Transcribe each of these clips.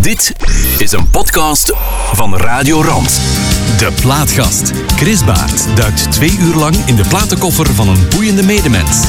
Dit is een podcast van Radio Rand. De Plaatgast. Chris Baert duikt twee uur lang in de platenkoffer van een boeiende medemens.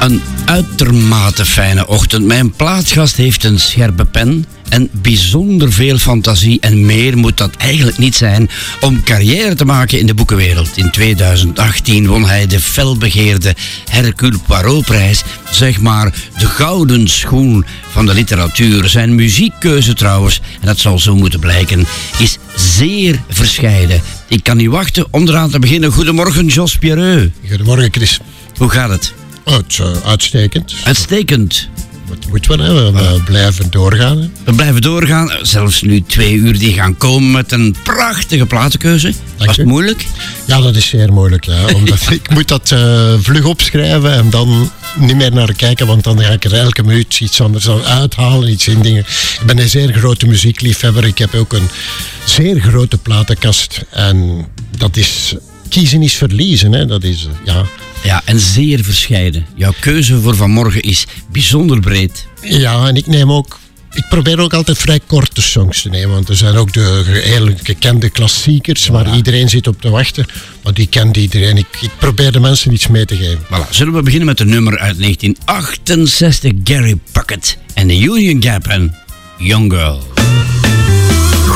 Een uitermate fijne ochtend. Mijn plaatsgast heeft een scherpe pen en bijzonder veel fantasie. En meer moet dat eigenlijk niet zijn om carrière te maken in de boekenwereld. In 2018 won hij de felbegeerde Hercule Poirot-prijs. Zeg maar de gouden schoen van de literatuur. Zijn muziekkeuze trouwens, en dat zal zo moeten blijken, is zeer verscheiden. Ik kan niet wachten om eraan te beginnen. Goedemorgen, Jos Pierreux. Goedemorgen, Chris. Hoe gaat het? Oh, het is uh, uitstekend. Uitstekend. Wat moeten we, hè? we uh, blijven doorgaan. Hè? We blijven doorgaan. Zelfs nu twee uur die gaan komen met een prachtige platenkeuze. Was het moeilijk? Ja, dat is zeer moeilijk. Ja. Omdat ik moet dat uh, vlug opschrijven en dan niet meer naar kijken, want dan ga ik er elke minuut iets anders aan uithalen, iets in dingen. Ik ben een zeer grote muziekliefhebber. Ik heb ook een zeer grote platenkast. En dat is kiezen is verliezen. Hè. Dat is, ja. Ja, en zeer verscheiden. Jouw keuze voor vanmorgen is bijzonder breed. Ja, en ik neem ook. Ik probeer ook altijd vrij korte songs te nemen. Want er zijn ook de heel gekende klassiekers waar iedereen zit op te wachten. Maar die kent iedereen. Ik, ik, probeer de mensen iets mee te geven. Voilà. Zullen we beginnen met een nummer uit 1968, Gary Puckett en de Union Gap en Young Girl.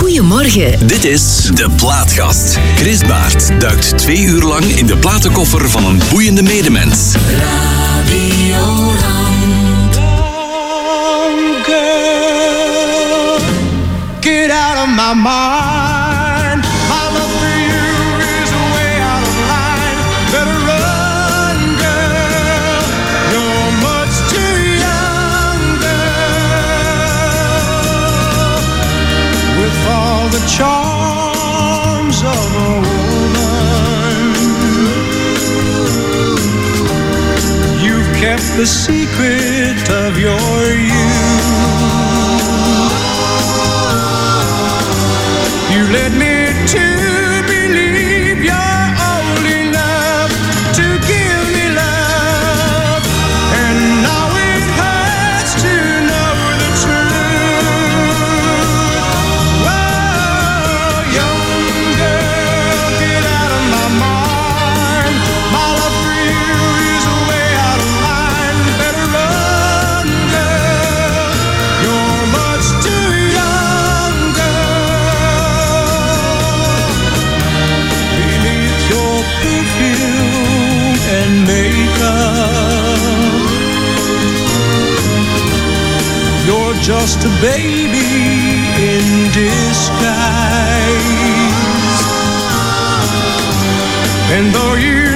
Goedemorgen. Dit is De Plaatgast. Chris Baert duikt twee uur lang in de platenkoffer van een boeiende medemens. Radio girl, Get out of my mind. Kept the secret of your youth. You led me just a baby in disguise. And though you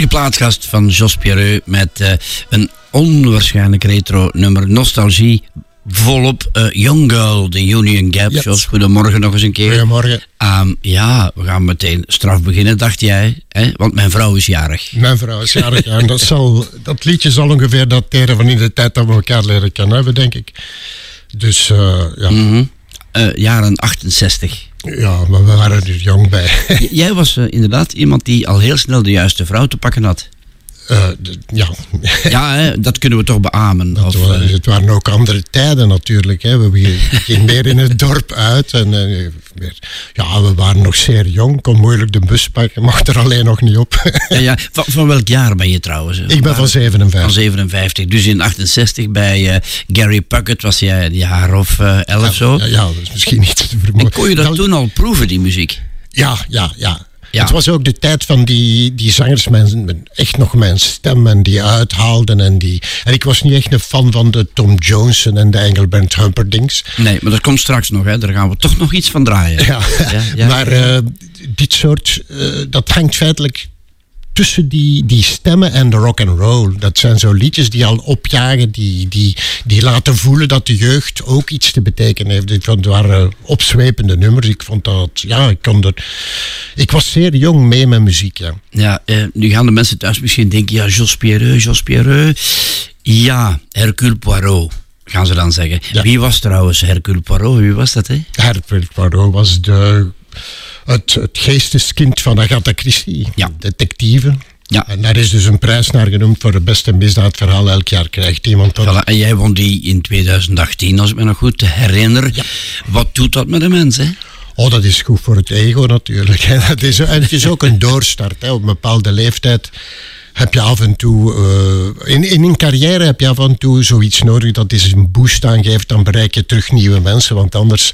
geweldige plaatsgast van Jos Pierreux met uh, een onwaarschijnlijk retro nummer Nostalgie volop eh, Young Girl, de Union Gap. Zoals goedemorgen nog eens een keer. Goedemorgen. Ehm, ja, we gaan meteen straf beginnen, dacht jij. Hè? Want mijn vrouw is jarig. Mijn vrouw is jarig ja, en dat, zal, dat liedje zal ongeveer dateren van in de tijd dat we elkaar leren kennen hebben, denk ik. Dus eh, ja. Mhm. Eh, jaren 68. Ja, maar we waren er jong bij. Jij was eh, inderdaad iemand die al heel snel de juiste vrouw te pakken had. Eh, ja, Ja, hè, dat kunnen we toch beamen. Het Of, waren, eh, het waren ook andere tijden natuurlijk. Hè. We gingen- meer in het dorp uit. En, eh, ja, we waren nog zeer jong. Kon moeilijk de bus pakken. Mocht er alleen nog niet op. ja, ja. Van, van welk jaar ben je trouwens? Ik ben Waar- van 57. Van 57. Dus in 68 bij Gary Puckett was jij een jaar of eh, 11 zo. Ja, ja, dat is misschien niet te En vermoeden. kon je dat Wel- toen al proeven, die muziek? Ja, ja, ja. Ja. Het was ook de tijd van die, die zangers, mijn, echt nog mijn stem en die uithaalden. En, die, en ik was niet echt een fan van de Tom Jones en de Engelbert Humperdinks. Nee, maar dat komt straks nog. Hè. Daar gaan we toch nog iets van draaien. Ja, Ja, ja. maar eh, dit soort, eh, dat hangt feitelijk tussen die, die stemmen en de rock and roll. Dat zijn zo liedjes die al opjagen, die, die, die laten voelen dat de jeugd ook iets te betekenen heeft. Ik vond het waren opzwepende nummers. Ik vond dat, ja, ik kon er, ik was zeer jong mee met muziek, ja. Ja, eh, nu gaan de mensen thuis misschien denken, ja, Jos Pierreux, Jos Pierreux. Ja, Hercule Poirot, gaan ze dan zeggen. Ja. Wie was trouwens Hercule Poirot? Wie was dat, hè? Hercule Poirot was de, het, het geesteskind van Agatha Christie, Ja. detectieve. Ja. En daar is dus een prijs naar genoemd voor het beste misdaadverhaal. Elk jaar krijgt iemand dat. Voilà, en jij won die in 2018, als ik me nog goed herinner. Wat doet dat met een mens, hè? Oh, dat is goed voor het ego natuurlijk. hè. Dat is, en het is ook een doorstart. Hè. Op een bepaalde leeftijd heb je af en toe... eh, in, in een carrière heb je af en toe zoiets nodig dat is een boost aangeeft. Dan bereik je terug nieuwe mensen. Want anders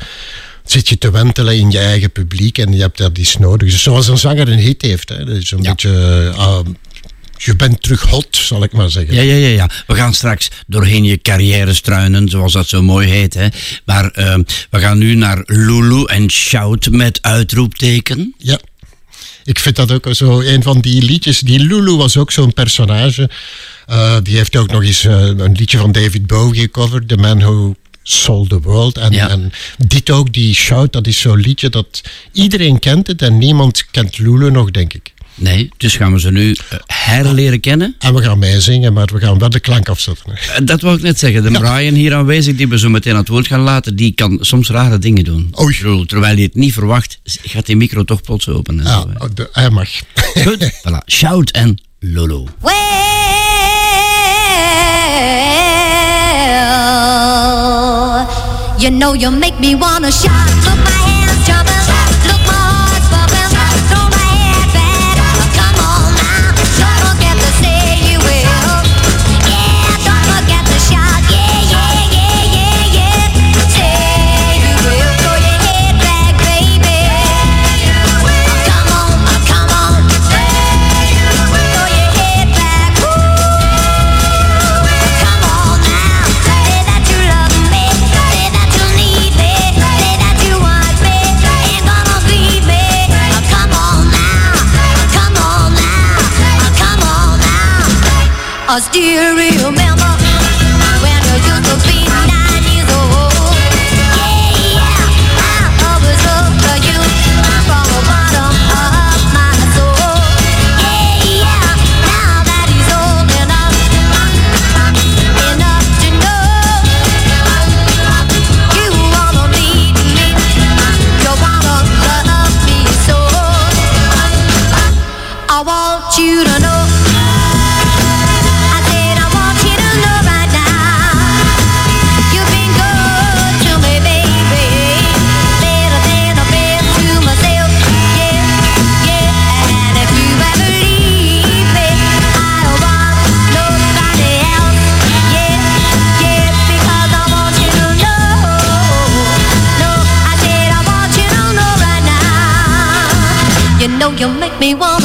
zit je te wentelen in je eigen publiek. En je hebt dat iets nodig. Dus zoals een zanger een hit heeft. Hè. Dat is een Ja. beetje... ah, je bent terug hot, zal ik maar zeggen. Ja, ja, ja, ja. We gaan straks doorheen je carrière struinen, zoals dat zo mooi heet. Hè. Maar ehm, we gaan nu naar Lulu en Shout met uitroepteken. Ja. Ik vind dat ook zo een van die liedjes. Die Lulu was ook zo'n personage. Eh, die heeft ook nog eens eh, een liedje van David Bowie gecoverd. The Man Who Sold the World. En, Ja. en dit ook, die Shout, dat is zo'n liedje dat iedereen kent het en niemand kent Lulu nog, denk ik. Nee, dus gaan we ze nu eh, herleren kennen. En we gaan meezingen, maar we gaan wel de klank afzetten. Eh, Dat wou ik net zeggen. De Brian hier aanwezig, die we zo meteen aan het woord gaan laten, die kan soms rare dingen doen. Oei. Bedoel, Terwijl hij het niet verwacht, gaat die micro toch plots open. En Ja, zo, hè. de- hij mag. Goed, voilà. Shout en Lulu. Well, you know you make me wanna shout. Look, my now. I know you'll make me wanna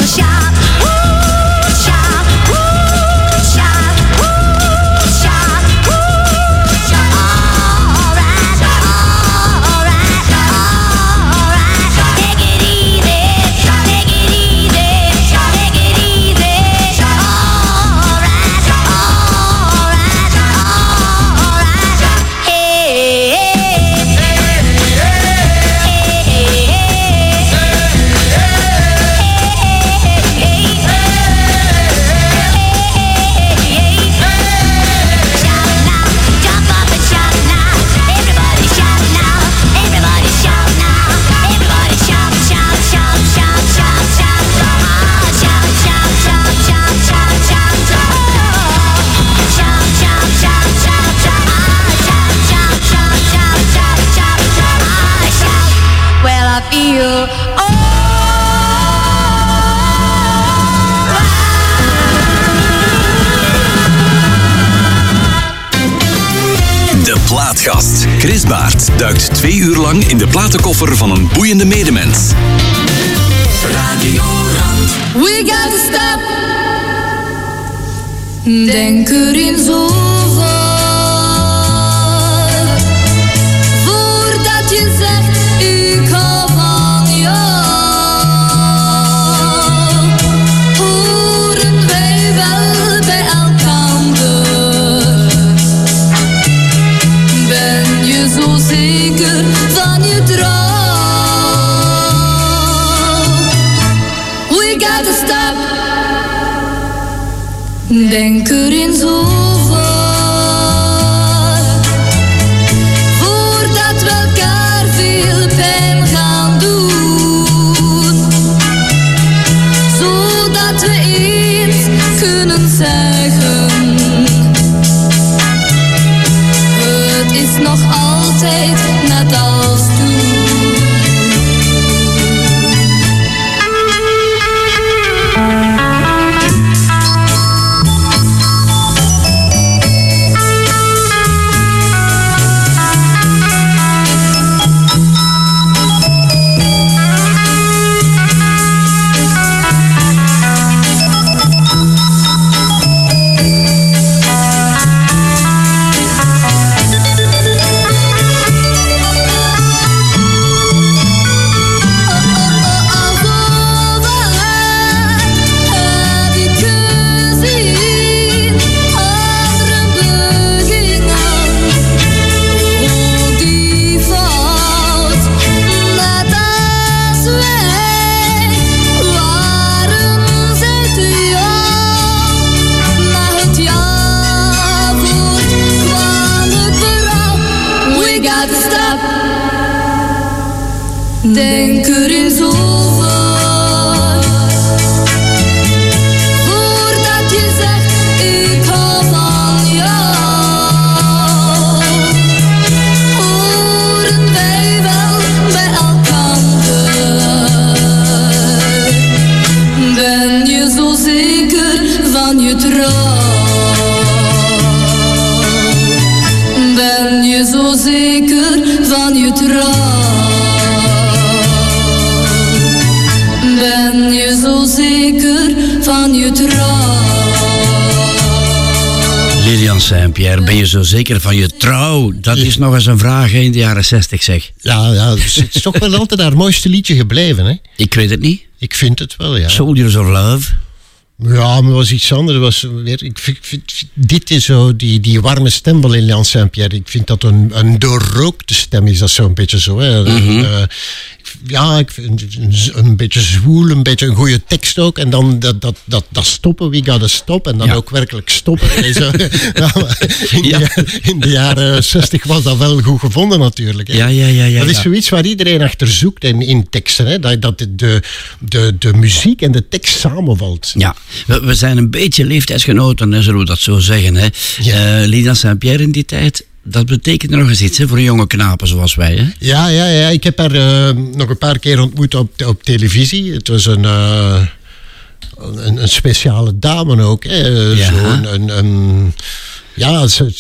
De plaatgast Chris Baert duikt twee uur lang in de platenkoffer van een boeiende medemens. Radio We gotta stop. Denk erin zoveel. Denk erin zo voor. Zo zeker van je trouw? Dat is nog eens een vraag in de jaren 60, zeg. Ja, ja dus het is toch wel altijd haar mooiste liedje gebleven. Hè? Ik weet het niet. Ik vind het wel, ja. Soldiers of Love. Ja, maar was iets anders. Was weer, ik vind, dit is zo, die, die warme stem van Lilian Saint-Pierre. Ik vind dat een, een doorrookte stem is, dat zo'n beetje zo. Hè. Eh, ja, ik vind een, een beetje zwoel, een beetje een goede tekst ook. En dan dat, dat, dat, dat stoppen, we gotta stop. En dan Ja. ook werkelijk stoppen. In, Ja. de, in de jaren 60 was dat wel goed gevonden natuurlijk. hè. Ja, ja, ja, ja, dat is zoiets waar iedereen achter zoekt in, in teksten. Hè. Dat, dat de, de, de, de muziek en de tekst samenvalt. Ja, we, we zijn een beetje leeftijdsgenoten, zullen we dat zo zeggen. Hè. Ja. Eh, Lilian Saint-Pierre in die tijd, dat betekent nog eens iets hè, voor jonge knapen zoals wij. Hè. Ja, ja, ja. Ik heb haar eh, nog een paar keer ontmoet op, op televisie. Het was een, eh, een, een speciale dame ook. Hè. Ja. Zo'n, een, een, ja, ze-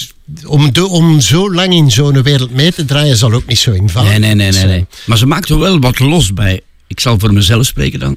om, de, om zo lang in zo'n wereld mee te draaien zal ook niet zo eenvoudig Nee, nee, nee, nee, nee. Maar ze maakt er wel wat los bij. Ik zal voor mezelf spreken dan.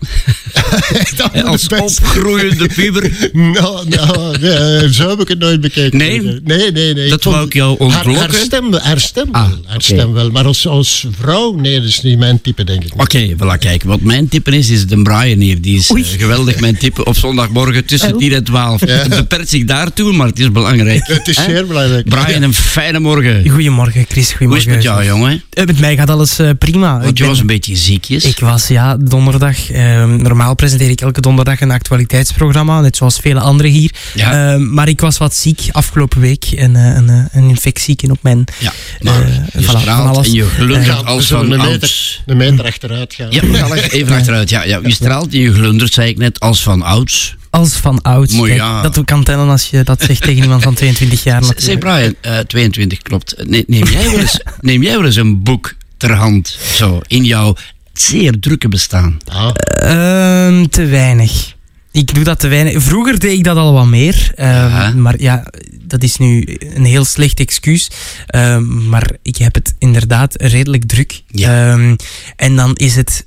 Als opgroeiende puber. Nou, nou nee, zo heb ik het nooit bekeken. Nee? nee, nee. nee. Dat vond- wou ik jou Haar, haar ontlokken. stem, haar stem Ah, wel. Haar oké. stem wel. Maar als, als vrouw, nee, dat is niet mijn type, denk ik. Oké, voilà, kijk. Wat mijn type is, is de Brian hier. Die is eh, geweldig mijn type op zondagmorgen tussen 10 en 12. Het beperkt zich daartoe, maar het is belangrijk. Het is zeer belangrijk. Brian, een fijne morgen. Goedemorgen, Chris. Hoe Goedemorgen. is het met jou, jongen? Eh, Met mij gaat alles eh, prima. Want Ik je ben- was een beetje ziekjes. Ik was, ja, donderdag. eh, normaal presenteer ik elke donderdag een actualiteitsprogramma, net zoals vele anderen hier. Ja. Eh, maar ik was wat ziek afgelopen week. En, eh, een, eh, een infectieke op mijn... Ja, maar Eh, je voilà, van straalt alles. en je glundert als van een ouds. meter, een meter achteruit gaan. Ja, even achteruit. Ja, ja, je straalt en je glundert, zei ik net, als van ouds. Als van oud. Mooi, Kijk, ja. Dat kan tellen als je dat zegt tegen iemand van 22 jaar. Zeg. Brian, eh, 22 klopt. Ne- Neem jij, wel eens, neem jij wel eens een boek ter hand, zo, in jouw zeer drukke bestaan? Ah, Ehm, te weinig. Ik doe dat te weinig. Vroeger deed ik dat al wat meer. ehm, Ja. Maar ja, dat is nu een heel slecht excuus. Ehm, maar ik heb het inderdaad redelijk druk. Ja. En dan is het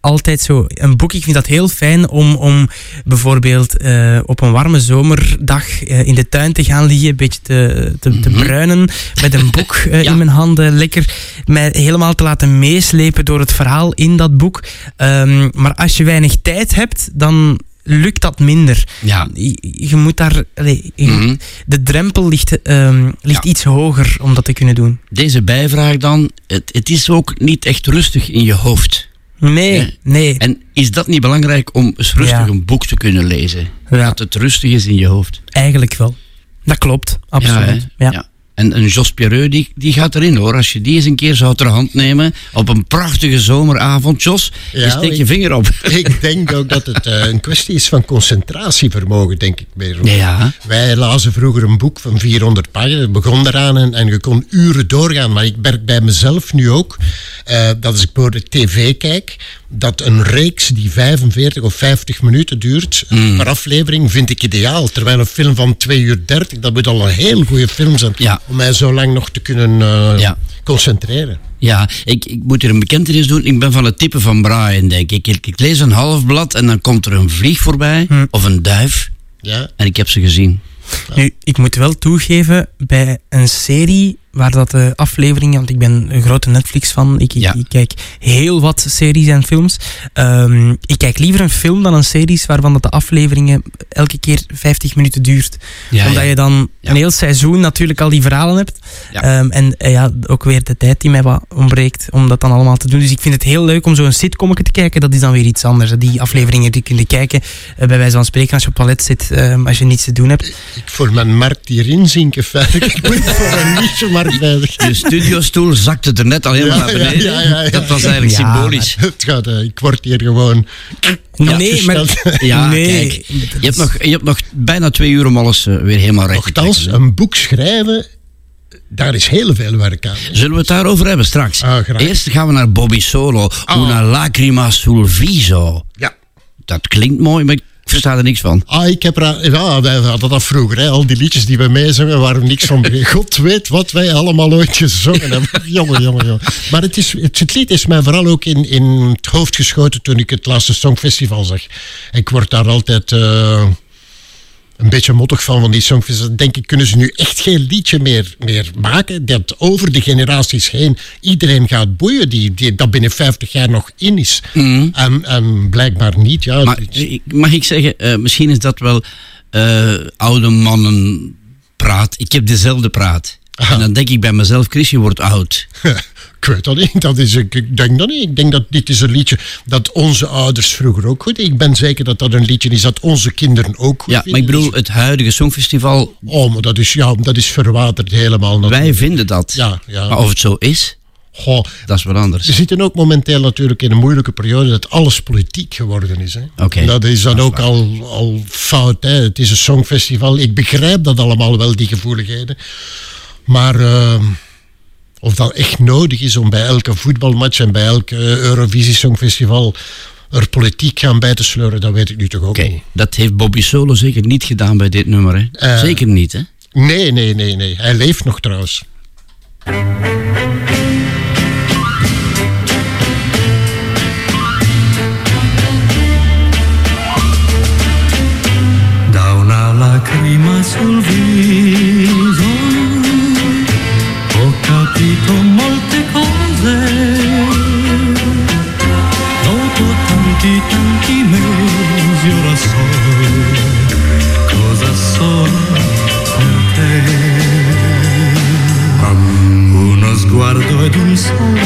altijd zo. Een boek, ik vind dat heel fijn om, om bijvoorbeeld eh, op een warme zomerdag eh, in de tuin te gaan liggen. Een beetje te, te, te Mhm. bruinen. Met een boek eh, Ja. in mijn handen. Lekker mij helemaal te laten meeslepen door het verhaal in dat boek. Ehm, maar als je weinig tijd hebt, dan lukt dat minder. Ja. Je, je moet daar... allee, je- Mhm. De drempel ligt, ehm, ligt Ja. iets hoger om dat te kunnen doen. Deze bijvraag dan, het, het is ook niet echt rustig in je hoofd. Nee, Ja. nee. En is dat niet belangrijk om eens rustig Ja. een boek te kunnen lezen? Dat het rustig is in je hoofd. Eigenlijk wel. Dat klopt, absoluut. Ja. En een Jos Pierreux, die, die gaat erin hoor. Als je die eens een keer zou ter hand nemen op een prachtige zomeravond, Jos, Ja, je steekt je vinger op. Ik denk ook dat het eh, een kwestie is van concentratievermogen, denk ik meer. Ja. Wij lazen vroeger een boek van 400 pagina's. Begon eraan en, en je kon uren doorgaan. Maar ik merk bij mezelf nu ook, eh, dat als ik bijvoorbeeld tv kijk, dat een reeks die 45 of 50 minuten duurt Mm. per aflevering, vind ik ideaal. Terwijl een film van 2 uur 30, dat moet al een heel goede film zijn. Ja. Om mij zo lang nog te kunnen eh, Ja. concentreren. Ja, ik, ik moet er een bekentenis doen. Ik ben van het type van Brian, denk ik. ik. Ik lees een half blad en dan komt er een vlieg voorbij, Hm. of een duif, Ja. en ik heb ze gezien. Nu, ik moet wel toegeven, bij een serie waar dat de afleveringen, want ik ben een grote Netflix-fan, ik, ik, Ja. ik kijk heel wat series en films. Ehm, ik kijk liever een film dan een series waarvan dat de afleveringen elke keer 50 minuten duurt. Ja, Omdat ja. je dan een heel seizoen natuurlijk al die verhalen hebt. Ehm, en eh, ja, ook weer de tijd die mij wat ontbreekt om dat dan allemaal te doen. Dus ik vind het heel leuk om zo'n sitcommetje te kijken. Dat is dan weer iets anders. Die afleveringen die kun je kijken, eh, bij wijze van spreken, als je op toilet zit, ehm, als je niets te doen hebt. Ik voor mijn markt hierin zinken. Ik moet voor een niche-markt bezig. De studiostoel zakte er net al helemaal Ja, naar beneden. ja, ja, ja. Dat was eigenlijk symbolisch. Het gaat, eh, ik word hier gewoon... nee, maar... Ja, nee, kijk. Je hebt, nog, je hebt nog bijna twee uur om alles eh, weer helemaal recht te Nochtans, een boek schrijven, daar is heel veel werk aan. Zullen we het daarover hebben straks? Ah. Eerst gaan we naar Bobby Solo. Ah. Una lacrima sul viso. Ja. Dat klinkt mooi, maar ik versta er niks van. Ah, ik heb er, ja, wij hadden dat vroeger. Hè. Al die liedjes die we meezongen waren niks van. God weet wat wij allemaal ooit gezongen hebben. jongen, jongen, jongen. Maar het, is, het, het lied is mij vooral ook in, in het hoofd geschoten toen ik het laatste Songfestival zag. Ik word daar altijd eh, een beetje mottig van, van die Songfestival. Denk ik, kunnen ze nu echt geen liedje meer, meer maken dat over de generaties heen iedereen gaat boeien, die, die, dat binnen 50 jaar nog in is. En, en blijkbaar niet. Ja, Maar Het- eh, mag ik zeggen, eh, misschien is dat wel eh, oude mannen praat. Ik heb dezelfde praat. Aha. En dan denk ik bij mezelf, Chris, je wordt oud. Ik weet dat niet. Dat is, ik denk dat niet. Ik denk dat dit is een liedje dat onze ouders vroeger ook goed. Ik ben zeker dat dat een liedje is dat onze kinderen ook goed Ja, maar ik bedoel, het huidige Songfestival, Oh, maar dat is, ja, dat is verwaterd helemaal. wij natuurlijk. vinden dat. Ja, ja. Maar of het zo is, Goh, dat is wat anders. we zitten ook momenteel natuurlijk in een moeilijke periode dat alles politiek geworden is. Hè. Oké. Dat is dan Dat is ook al, al fout. Hè. Het is een songfestival. Ik begrijp dat allemaal wel, die gevoeligheden. Maar eh, of dat echt nodig is om bij elke voetbalmatch en bij elk Eurovisie Songfestival er politiek gaan bij te sleuren, dat weet ik nu toch ook Oké, niet. dat heeft Bobby Solo zeker niet gedaan bij dit nummer. Hè? Eh. zeker niet, hè? Nee, nee, nee, nee. Hij leeft nog trouwens. Da una lacrima sul viso every soul.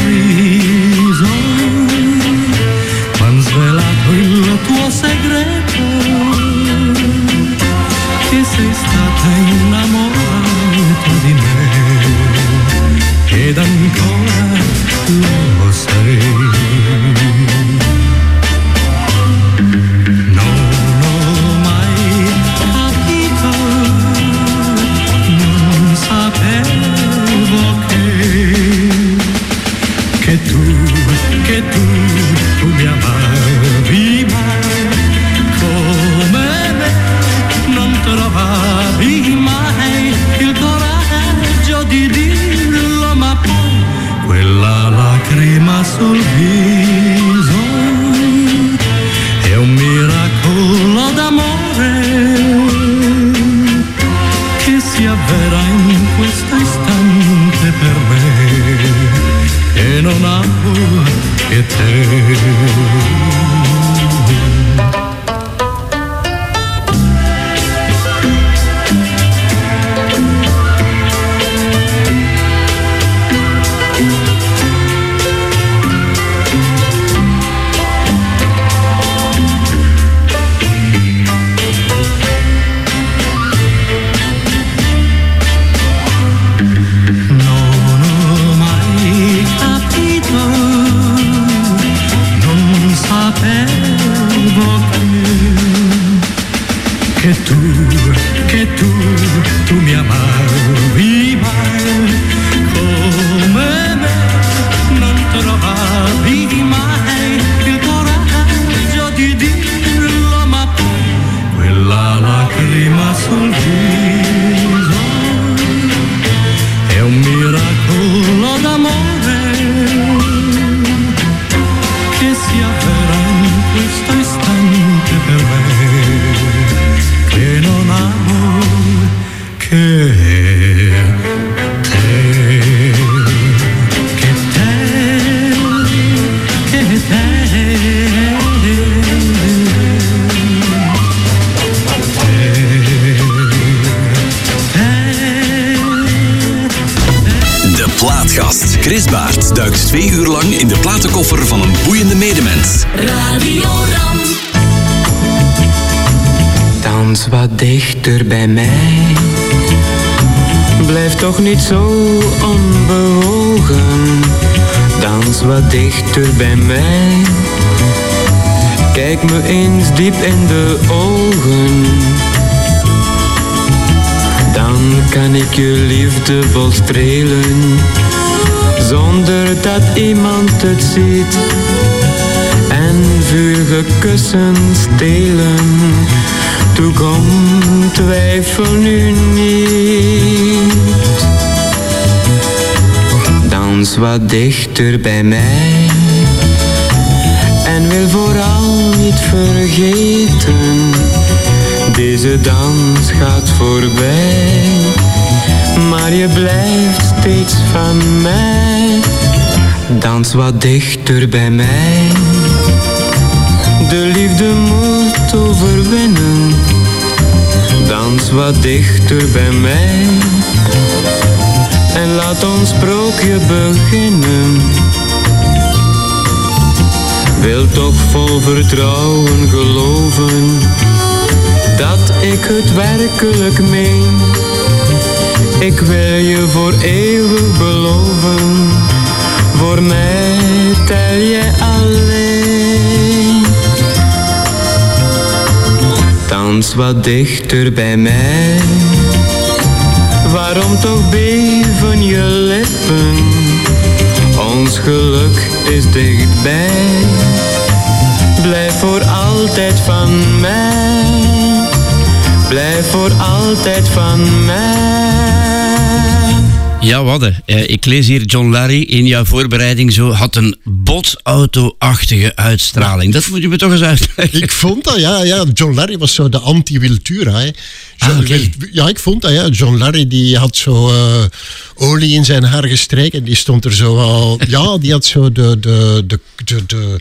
un amour éternel. Zo onbewogen. Dans wat dichter bij mij. Kijk me eens diep in de ogen. Dan kan ik je liefdevol strelen. Zonder dat iemand het ziet. En vurige kussen stelen. Toekom, twijfel nu niet. Dans wat dichter bij mij. En wil vooral niet vergeten. Deze dans gaat voorbij. Maar je blijft steeds van mij. Dans wat dichter bij mij. De liefde moet overwinnen. Dans wat dichter bij mij. En laat ons sprookje beginnen. Wil toch vol vertrouwen geloven dat ik het werkelijk meen. Ik wil je voor eeuwig beloven, voor mij tel je alleen. Dans wat dichter bij mij. Waarom toch beven je lippen? Ons geluk is dichtbij. Blijf voor altijd van mij. Blijf voor altijd van mij. Ja, wadden. Eh, ik lees hier John Larry in jouw voorbereiding zo had een botsauto-achtige uitstraling. Dat moet je me toch eens uitleggen. Ik vond dat, ja, ja. John Larry was zo de anti-Wiltura. John Ah, Ja, ik vond dat, ja. John Larry die had zo eh, olie in zijn haar gestreken. Die stond er zo al... Ja, die had zo de... de, de, de, de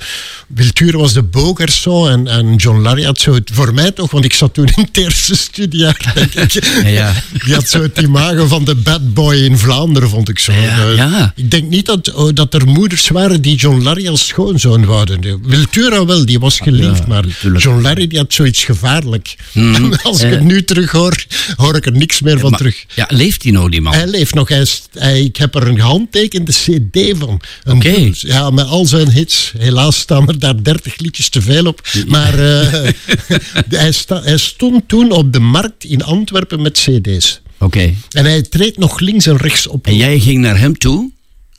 Wiltura was de bogerso en, en John Larry had zo... het- Voor mij toch, want ik zat toen in het eerste studiejaar, denk ik. Ja. Die had zo het imago van de bad boy in Vlaanderen, vond ik zo. Ja, Eh, ja. Ik denk niet dat, oh, dat er moeders waren die John Larry als schoonzoon wouden. De Wiltura wel, die was geliefd, maar. John Larry die had zoiets gevaarlijk. En als ik Eh. het nu terug hoor, hoor ik er niks meer van Maar- terug. Ja, leeft hij nou, die man? Hij leeft nog. Hij ik heb er een gehandtekende cd van. Oké. Ja, met al zijn hits. Helaas staan er daar 30 liedjes te veel op. Maar eh, hij, sta- hij stond toen op de markt in Antwerpen met cd's. Oké. En hij treedt nog links en rechts op. En jij ging naar hem toe?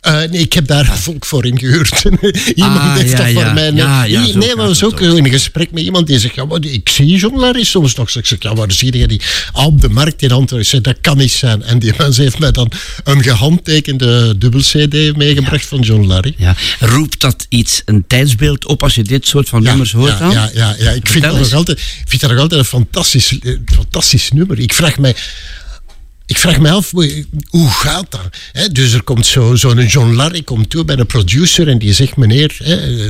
Eh, nee, ik heb daar volk voor ingehuurd. iemand Ah, heeft ja, dat voor ja. mij. Nee, Ja, nee, nee, maar was ook in gesprek met iemand die zegt: ja, maar ik zie John Larry soms nog. Ik zeg: ja, waar zie je die? Op de markt in Antwerpen. Ik zeg: dat kan niet zijn. En die mens heeft mij dan een gehandtekende dubbel-CD meegebracht van John Larry. Roept dat iets, een tijdsbeeld op als je dit soort van nummers hoort dan? ja, ja, ja. Ik, vind Vertel dat nog eens. altijd, ik vind dat nog altijd een fantastisch, eh, fantastisch nummer. Ik vraag mij... Ik vraag me af, hoe- gaat dat? Dus er komt zo- zo'n John Larry komt toe bij de producer en die zegt, meneer,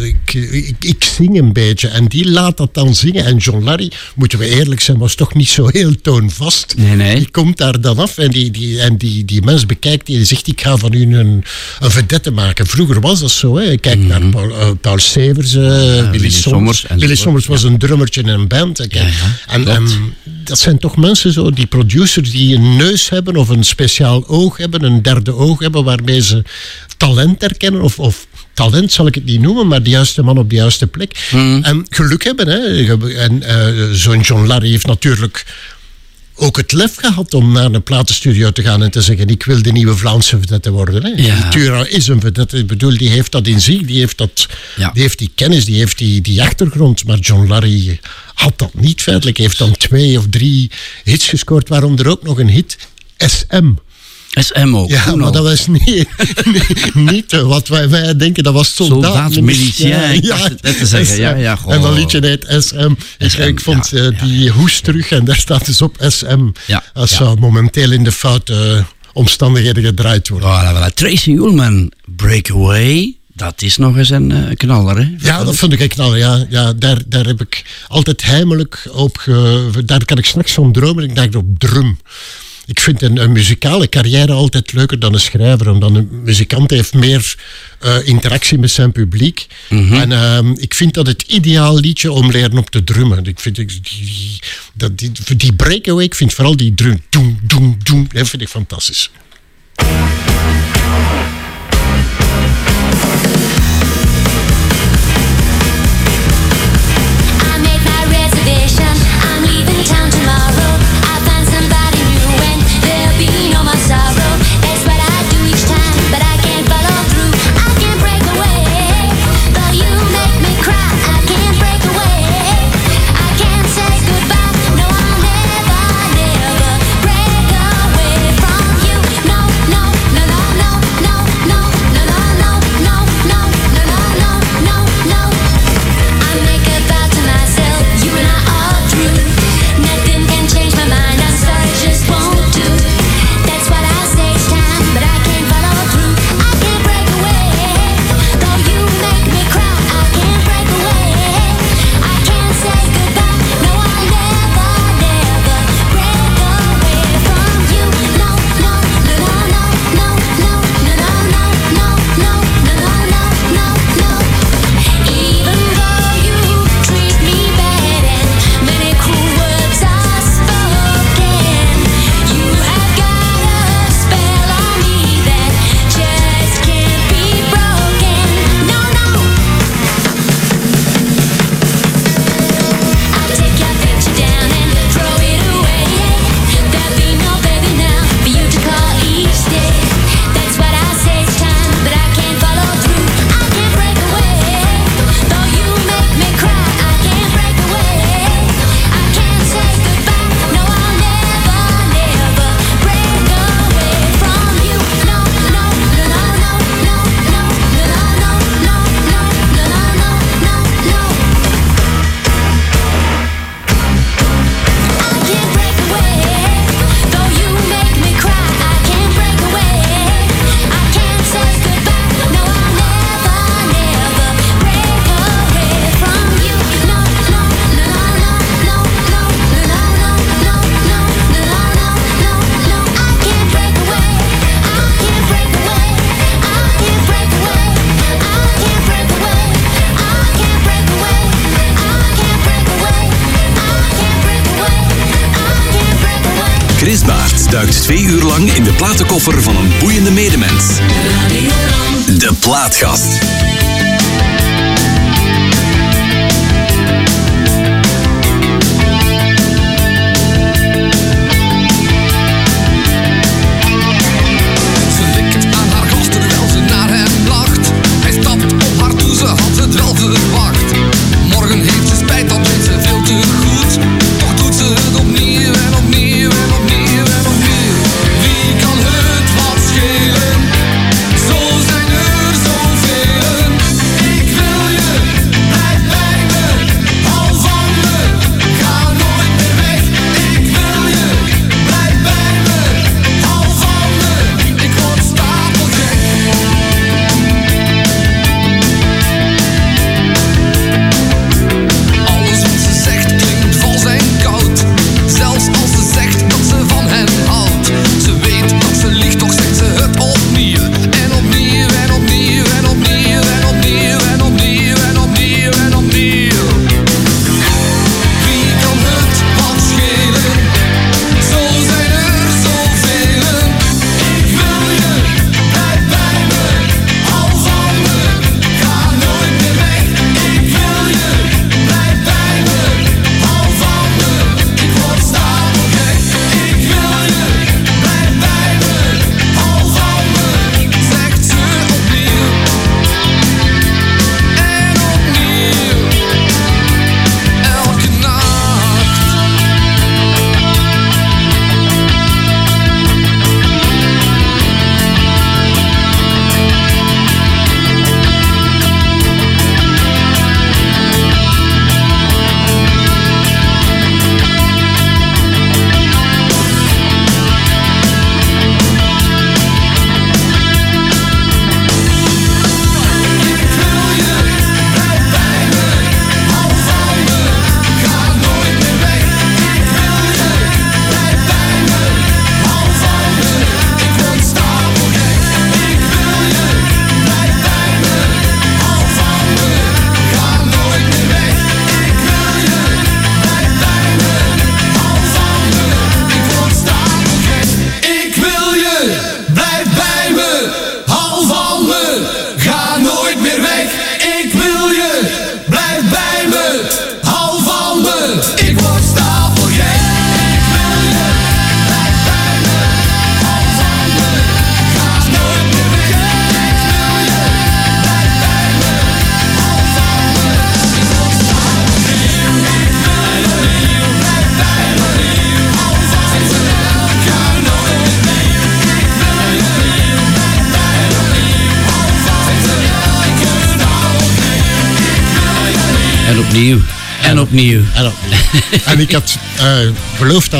ik, ik, ik zing een beetje. En die laat dat dan zingen. En John Larry, moeten we eerlijk zijn, was toch niet zo heel toonvast. Nee, nee. Die komt daar dan af en die, die, en die, die mens bekijkt die en zegt, ik ga van u een, een vedette maken. Vroeger was dat zo. Hè. Kijk naar Paul, eh, Paul Severs, eh, Willy, Willy Sommers. Willy Sommers was een drummertje in een band. Ja, en, en dat zijn toch mensen zo, die producers die een neus hebben of een speciaal oog hebben, een derde oog hebben waarmee ze talent herkennen of, of talent zal ik het niet noemen, maar de juiste man op de juiste plek. Hmm. En geluk hebben. Hè. En eh, zo'n John Larry heeft natuurlijk ook het lef gehad om naar een platenstudio te gaan en te zeggen: Ik wil de nieuwe Vlaamse vedette worden. Hè. Ja. Tura is een vedette. Ik bedoel, die heeft dat in zich, die heeft, dat, Ja. die, heeft die kennis, die heeft die, die achtergrond. Maar John Larry had dat niet feitelijk. Hij heeft dan twee of drie hits gescoord, waaronder ook nog een hit. SM. SM ook. Ja, maar dat was niet, niet, niet eh, wat wij, wij denken, dat was soldaat. Soldaat, milicien, het net te zeggen. Ja, ja, en dat liedje heet SM. Ik, SM, ik vond ja, eh, ja, die hoes terug en daar staat dus op SM. Ja, Dat ja. zou momenteel in de foute omstandigheden gedraaid worden. Voilà, voilà. Tracy Ullman, Breakaway. Dat is nog eens een eh, knaller, hè? Ja, dat vond ik echt knallen. Ja, ja, daar, daar heb ik altijd heimelijk op... Ge, daar kan ik s'nachts van dromen. Ik dacht op drum ik vind een, een, muzikale carrière altijd leuker dan een schrijver, omdat een muzikant heeft meer uh, interactie met zijn publiek. Mhm. En ehm, ik vind dat het ideaal liedje om leren op te drummen. Ik vind die, die, die, die breakaway, ik vind vooral die drum, doem doem doem dat vind ik fantastisch. Podcast.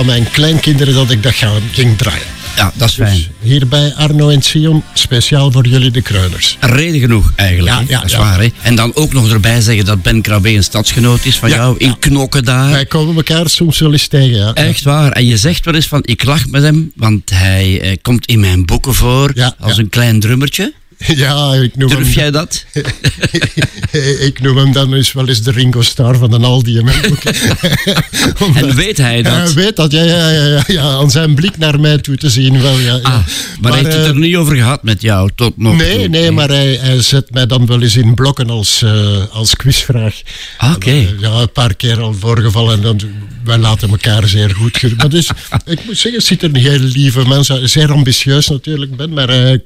Mijn kleinkinderen dat ik dat ga, ging draaien. Ja, dat is fijn. Dus hier bij Arno en Sion, speciaal voor jullie de Kreuners. Reden genoeg eigenlijk. Ja, ja, dat is ja. waar. Hè? En dan ook nog erbij zeggen dat Ben Krabbe een stadsgenoot is van Ja, jou. In knokken daar. Wij komen elkaar soms wel eens tegen. Ja. Echt waar. En je zegt wel eens van, ik lach met hem, want hij eh, komt in mijn boeken voor als een klein drummertje. Ja, ik noem, Durf hem, jij dat? ik noem hem dan eens wel eens de Ringo Starr van een Aldi En weet hij dat? Hij weet dat, ja, ja, ja, ja, ja. Aan zijn blik naar mij toe te zien wel, ja. ja. Ah, maar, hij heeft het eh, er niet over gehad met jou tot nog Nee, toe? nee, maar hij, hij zet mij dan wel eens in blokken als, eh, als quizvraag. Ah, Oké. Eh, Ja, een paar keer al voorgevallen. En dan, wij laten elkaar zeer goed. Maar dus, ik moet zeggen, het ziet er een heel lieve mens. Zeer ambitieus natuurlijk ben, maar eh,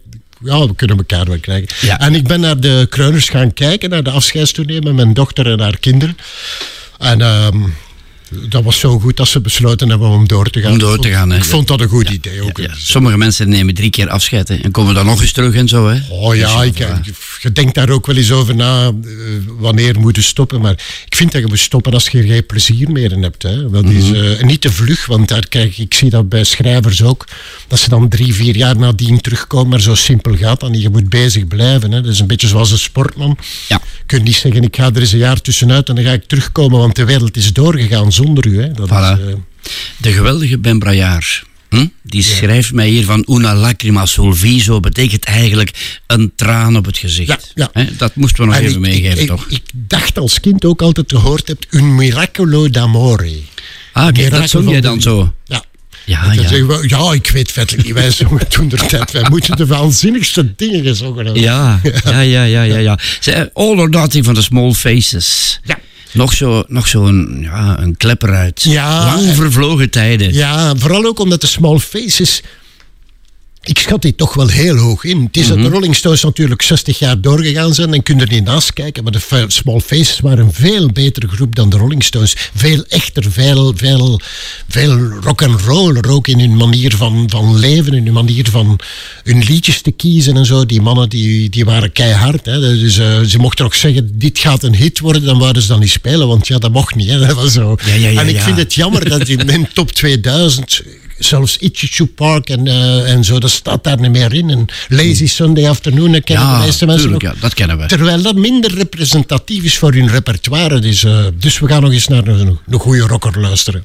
ja, we kunnen elkaar wel krijgen. Ja. En ik ben naar de Kreuners gaan kijken, naar de afscheidstournee met mijn dochter en haar kinderen. En ehm, dat was zo goed dat ze besloten hebben om door te gaan. Om door te gaan, hè. Ik vond dat een goed idee ook. Ja, sommige mensen nemen drie keer afscheid hè, en komen dan nog eens terug en zo. Hè. Oh ja, ik, je denkt daar ook wel eens over na, eh, wanneer moet je stoppen. Maar ik vind dat je moet stoppen als je er geen plezier meer in hebt. Hè. Dat is eh, niet te vlug, want daar krijg, ik zie dat bij schrijvers ook. Dat ze dan drie, vier jaar nadien terugkomen, maar zo simpel gaat dat niet. Je moet bezig blijven. Hè. Dat is een beetje zoals een sportman. Ja. Je kunt niet zeggen, ik ga er eens een jaar tussenuit en dan ga ik terugkomen, want de wereld is doorgegaan zonder u. Hè. Dat Voilà. is, eh, De geweldige Ben Braillard, hm? die schrijft mij hier van una lacrima sul viso, betekent eigenlijk een traan op het gezicht. Ja, Dat moesten we nog en even ik- meegeven, ik, toch? Ik, ik dacht als kind ook altijd gehoord hebt, un miracolo d'amore. ah, mirakel dat zong jij dan zo. Ja. Ja, ja. we, ja, ik weet feitelijk niet. Wij zongen toen de tijd. Wij moeten de waanzinnigste dingen gezongen hebben. Ja, ja, ja, ja, ja. ja. Ze- All or Nothing van de Small Faces. Ja. Nog zo'n nog zo een, ja, een klepper uit. Ja, Lang en- vervlogen tijden. Ja, vooral ook omdat de Small Faces... Ik schat die toch wel heel hoog in. Het is Mhm. dat de Rolling Stones natuurlijk 60 jaar doorgegaan zijn en kun je er niet naast kijken. Maar de Small Faces waren een veel betere groep dan de Rolling Stones. Veel echter, veel, veel, veel rock and roll ook in hun manier van, van leven, in hun manier van hun liedjes te kiezen en zo. Die mannen die, die waren keihard. Hè. Dus eh, ze mochten ook zeggen, dit gaat een hit worden, dan wouden ze dan niet spelen. Want ja, dat mocht niet. Hè. Dat was zo. Ja, ja, ja, en ik vind het jammer dat in in top 2000 zelfs Itchy Park en, eh, en zo, dat staat daar niet meer in. En Lazy Sunday Afternoon, dat kennen Ja, de meeste mensen tuurlijk, nog. ja, dat kennen we. Terwijl dat minder representatief is voor hun repertoire. Dus, eh, dus we gaan nog eens naar een, een goede rocker luisteren.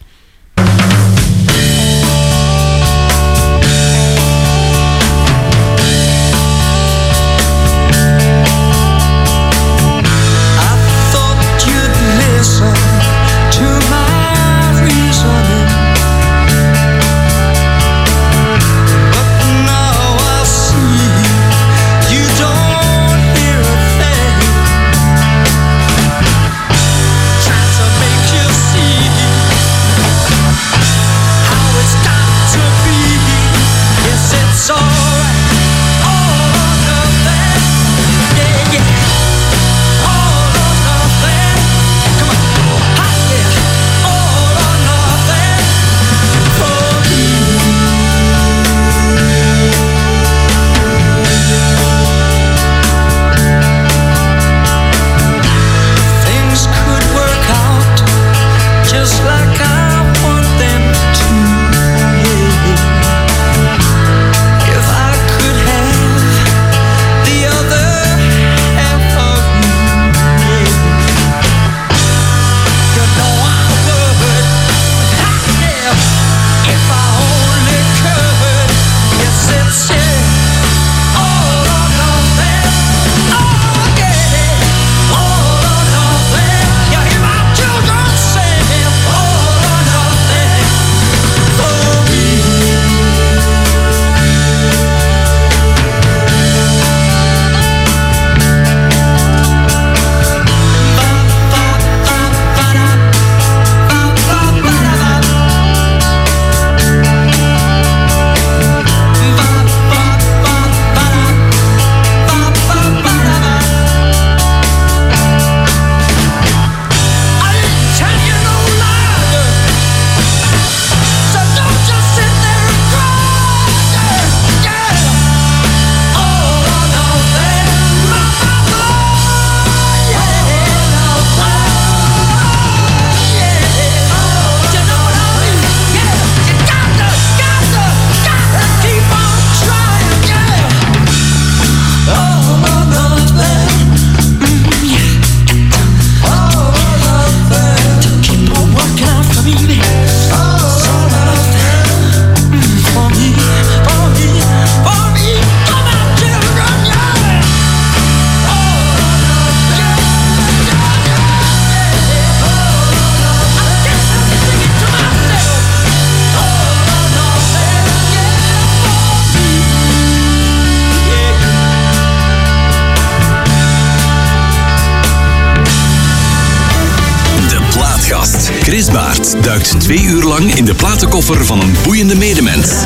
Twee uur lang in de platenkoffer van een boeiende medemens.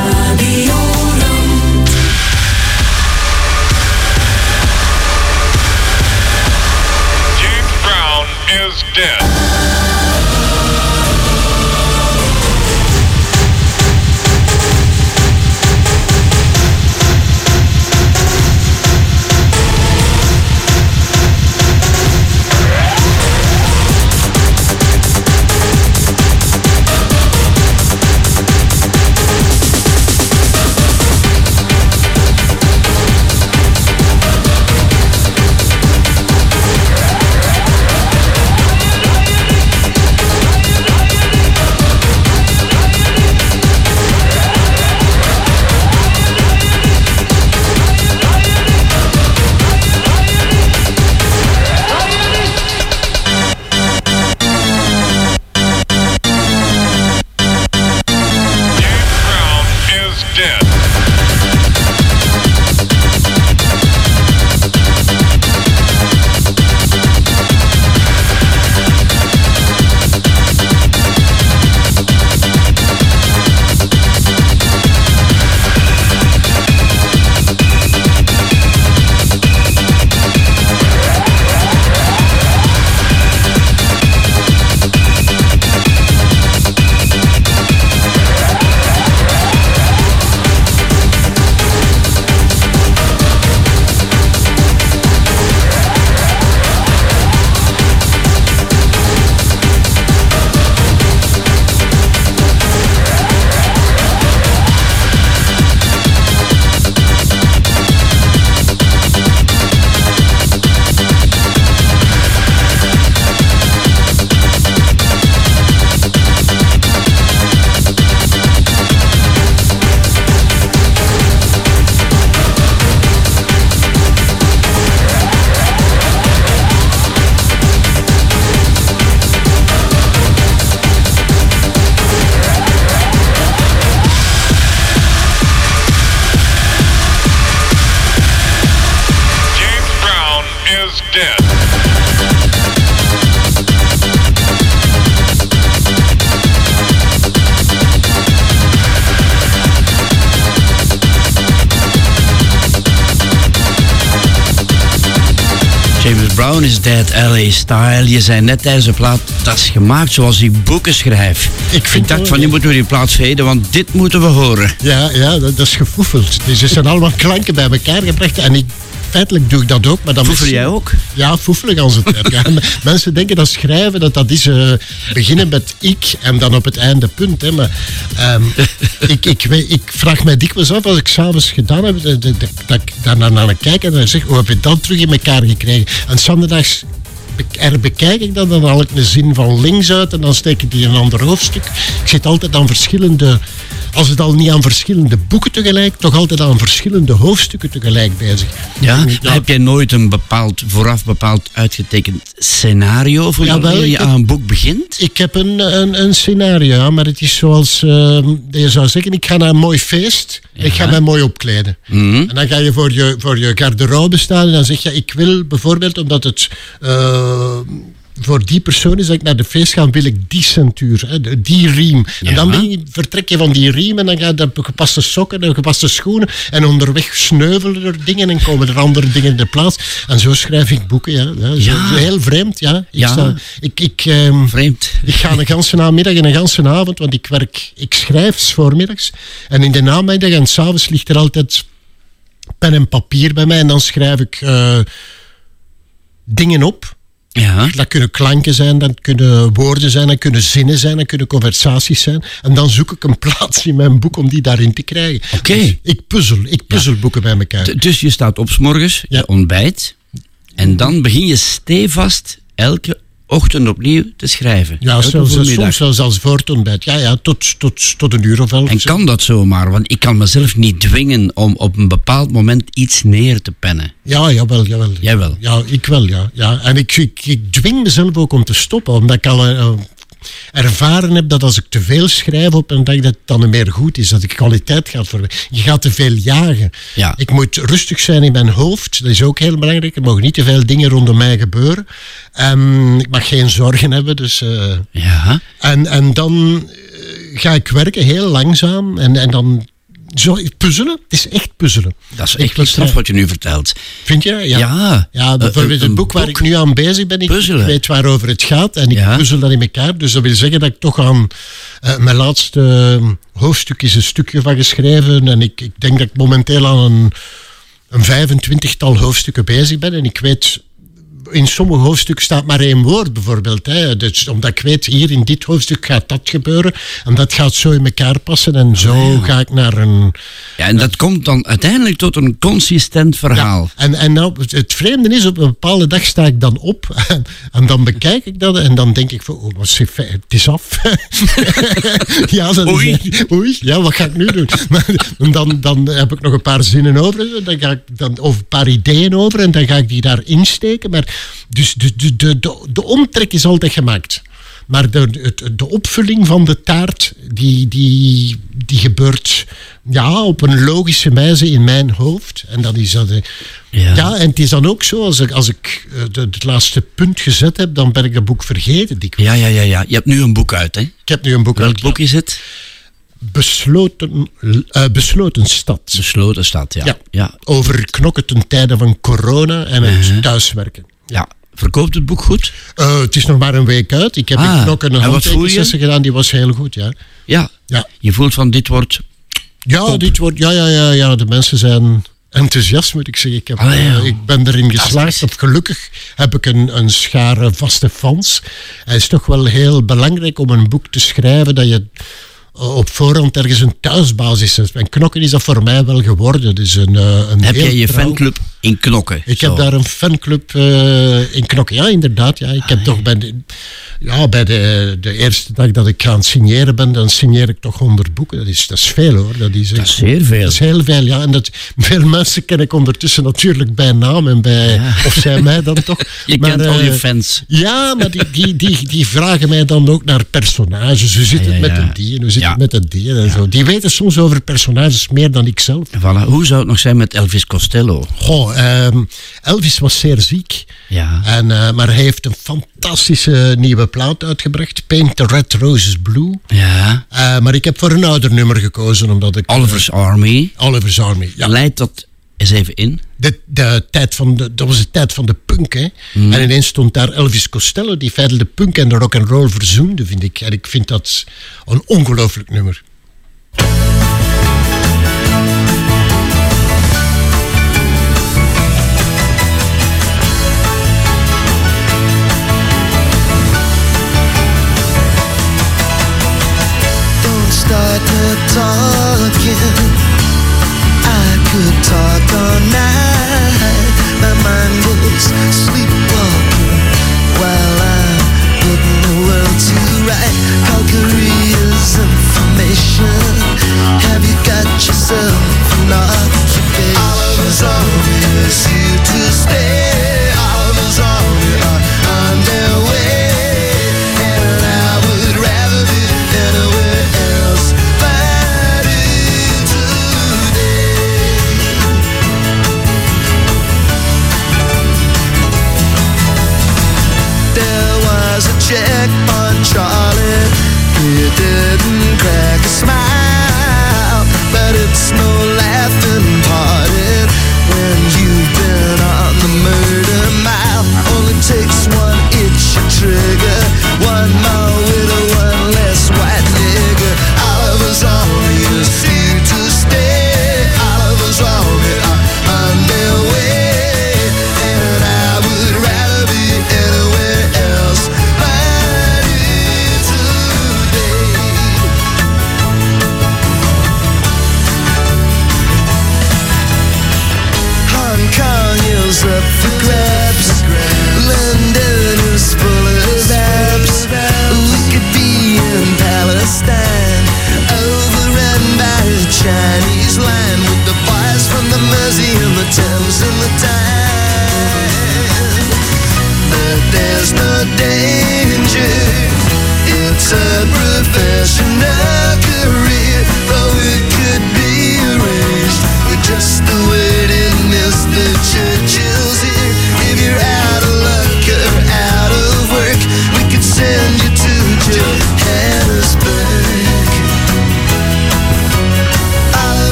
James Brown is dead, LA Style. Je zei net tijdens de plaat, dat is gemaakt zoals ik boeken schrijf. Ik vind dacht wel, van, nu ja. moeten we die plaat veden, want dit moeten we horen. Ja, ja dat, dat is gefoefeld. Dus er zijn allemaal klanken bij elkaar gebracht. En ik, feitelijk doe ik dat ook. Maar dan Foefel met- jij ook? Ja, foefelig als het web. Ja. Mensen denken dat schrijven, dat dat is eh, beginnen met ik en dan op het einde punt. Hè. Maar ehm, ik, ik, weet, ik vraag mij dikwijls af, als ik s'avonds gedaan heb, dat, dat, dat, dat ik daar naar, naar kijk en dan zeg, hoe heb je dat terug in elkaar gekregen? En zondags er bekijk ik dat, dan haal ik een zin van links uit en dan steek ik die in een ander hoofdstuk. Ik zit altijd aan verschillende, als het al niet aan verschillende boeken tegelijk, toch altijd aan verschillende hoofdstukken tegelijk bezig. Ja? Maar Heb jij nooit een bepaald, vooraf bepaald uitgetekend scenario voor wanneer je ik aan een boek begint? Ik heb een, een, een scenario, ja, maar het is zoals eh, je zou zeggen, ik ga naar een mooi feest, ik ga mij mooi opkleden. Mhm. En dan ga je voor je, voor je garderobe staan en dan zeg je, ik wil bijvoorbeeld, omdat het eh, voor die persoon is dat ik naar de feest ga, wil ik die centuur, die riem. En dan je- vertrek je van die riem en dan ga je de gepaste sokken, de gepaste schoenen en onderweg sneuvelen er dingen en komen er andere dingen in de plaats. En zo schrijf ik boeken, ja. zo- Ja. Heel vreemd, ja. Ik, Ja. sta- ik, ik, ehm, Vreemd. ik ga een ganse namiddag en een ganse avond, want ik werk, ik schrijf 's voormiddags. En in de namiddag en s'avonds ligt er altijd pen en papier bij mij. En dan schrijf ik eh, dingen op. Ja. Dat kunnen klanken zijn, dat kunnen woorden zijn, dat kunnen zinnen zijn, dat kunnen conversaties zijn. En dan zoek ik een plaats in mijn boek om die daarin te krijgen. Oké. Dus ik puzzel, ik puzzel boeken bij elkaar. D- Dus je staat op 's morgens, je ontbijt. En dan begin je stevast elke ochtend opnieuw te schrijven. Ja, zelfs, soms zelfs als voor het ontbijt. Ja, ja, tot, tot, tot een uur of elf. En kan dat zomaar? Want ik kan mezelf niet dwingen om op een bepaald moment iets neer te pennen. Ja, jawel, jawel. Jij wel? Ja, ik wel, ja. ja. En ik, ik, ik dwing mezelf ook om te stoppen, omdat ik al... eh, ervaren heb dat als ik te veel schrijf op een dag, dat het dan meer goed is. Dat de kwaliteit gaat voor. Je gaat te veel jagen. Ja. Ik moet rustig zijn in mijn hoofd. Dat is ook heel belangrijk. Er mogen niet te veel dingen rondom mij gebeuren. Ehm, ik mag geen zorgen hebben. Dus, eh, Ja. en, en dan eh, ga ik werken heel langzaam. En, en dan zo, puzzelen. Het is echt puzzelen. Dat is echt straf eh, wat je nu vertelt. Vind je? Ja. Ja. Ja, Eh, bijvoorbeeld een- het boek waar ik nu aan bezig ben, ik Puzzelen. weet waarover het gaat en ik Ja. puzzel dat in elkaar. Dus dat wil zeggen dat ik toch aan eh, mijn laatste eh, hoofdstuk is een stukje van geschreven en ik, ik denk dat ik momenteel aan een, een 25-tal hoofdstukken bezig ben en ik weet... In sommige hoofdstukken staat maar één woord bijvoorbeeld. Hè. Dus omdat ik weet, hier in dit hoofdstuk gaat dat gebeuren. En dat gaat zo in elkaar passen. En zo ga ik naar een, Ja, en dat komt dan uiteindelijk tot een consistent verhaal. ja, en, en nou, het- vreemde is, op een bepaalde dag sta ik dan op en, en dan bekijk ik dat en dan denk ik van, oh, wat is het is af. ja, dat Oei. is oei, ja, wat ga ik nu doen? Maar dan, dan heb ik nog een paar zinnen over, dan ga ik dan, of een paar ideeën over en dan ga ik die daar insteken. Maar dus de, de, de, de, de omtrek is altijd gemaakt. Maar de, het- de opvulling van de taart, die, die, die gebeurt ja, op een logische wijze in mijn hoofd. En dan is dat... eh, Ja. Ja. en het is dan ook zo, als ik, als ik eh, het laatste punt gezet heb, dan ben ik dat boek vergeten. dikwijls. Ja, ja, ja, ja. Je hebt nu een boek uit, hè? Ik heb nu een boek Welk uit, ja. boek is het? Besloten, eh, besloten stad. Besloten ja. Ja. ja. Over knokken ten tijde van corona en het Uh-huh. thuiswerken. Ja. Verkoopt het boek goed? Eh, het is nog maar een week uit. Ik heb Ah, knokken een handtekensessie gedaan, die was heel goed, ja. Ja. Ja, Je voelt van dit wordt... ja dit wordt, ja, ja, ja, ja, de mensen zijn enthousiast, moet ik zeggen. Ik, heb, Allee, eh, ik ben erin geslaagd. Of gelukkig heb ik een, een schare vaste fans. Het is toch wel heel belangrijk om een boek te schrijven dat je op voorhand ergens een thuisbasis hebt. En knokken is dat voor mij wel geworden. Dus een, eh, een Heb jij je trouw- fanclub in Knokken? Ik Zo. heb daar een fanclub eh, in Knokken. Ja, inderdaad. Ja. Ik Ah, heb toch bij, de, ja, bij de, de eerste dag dat ik aan het signeren ben, dan signeer ik toch 100 boeken. Dat is, dat is veel hoor. Dat is, Dat is zeer veel. Dat is heel veel, ja. En dat, veel mensen ken ik ondertussen natuurlijk bij naam en bij, of zij mij dan toch. Je Maar, kent al je eh, fans. Ja, maar die, die, die, die vragen mij dan ook naar personages. Hoe zit Ja, het met een dier? Hoe zit het met een dier? En zo. Die weten soms over personages meer dan ik zelf. Voilà. Hoe zou het nog zijn met Elvis Costello? Goh, ehm, Elvis was zeer ziek. Ja. En, eh, maar hij heeft een fantastische nieuwe plaat uitgebracht. Paint the Red Roses Blue. Ja. Eh, maar ik heb voor een ouder nummer gekozen, omdat ik... Oliver's Army. Oliver's Army, ja. Leidt dat eens even in? De, de tijd van de, dat was de tijd van de punk, hè. Mhm. En ineens stond daar Elvis Costello, die feitelijk de punk en de rock and roll verzoende, vind ik. En ik vind dat een ongelooflijk nummer. Talking. I could talk all night. My mind goes sleepwalking while I'm putting the world to right. Calgary's information. Have you got yourself an occupation? Oliver's is here to stay. Oliver's army didn't crack a smile.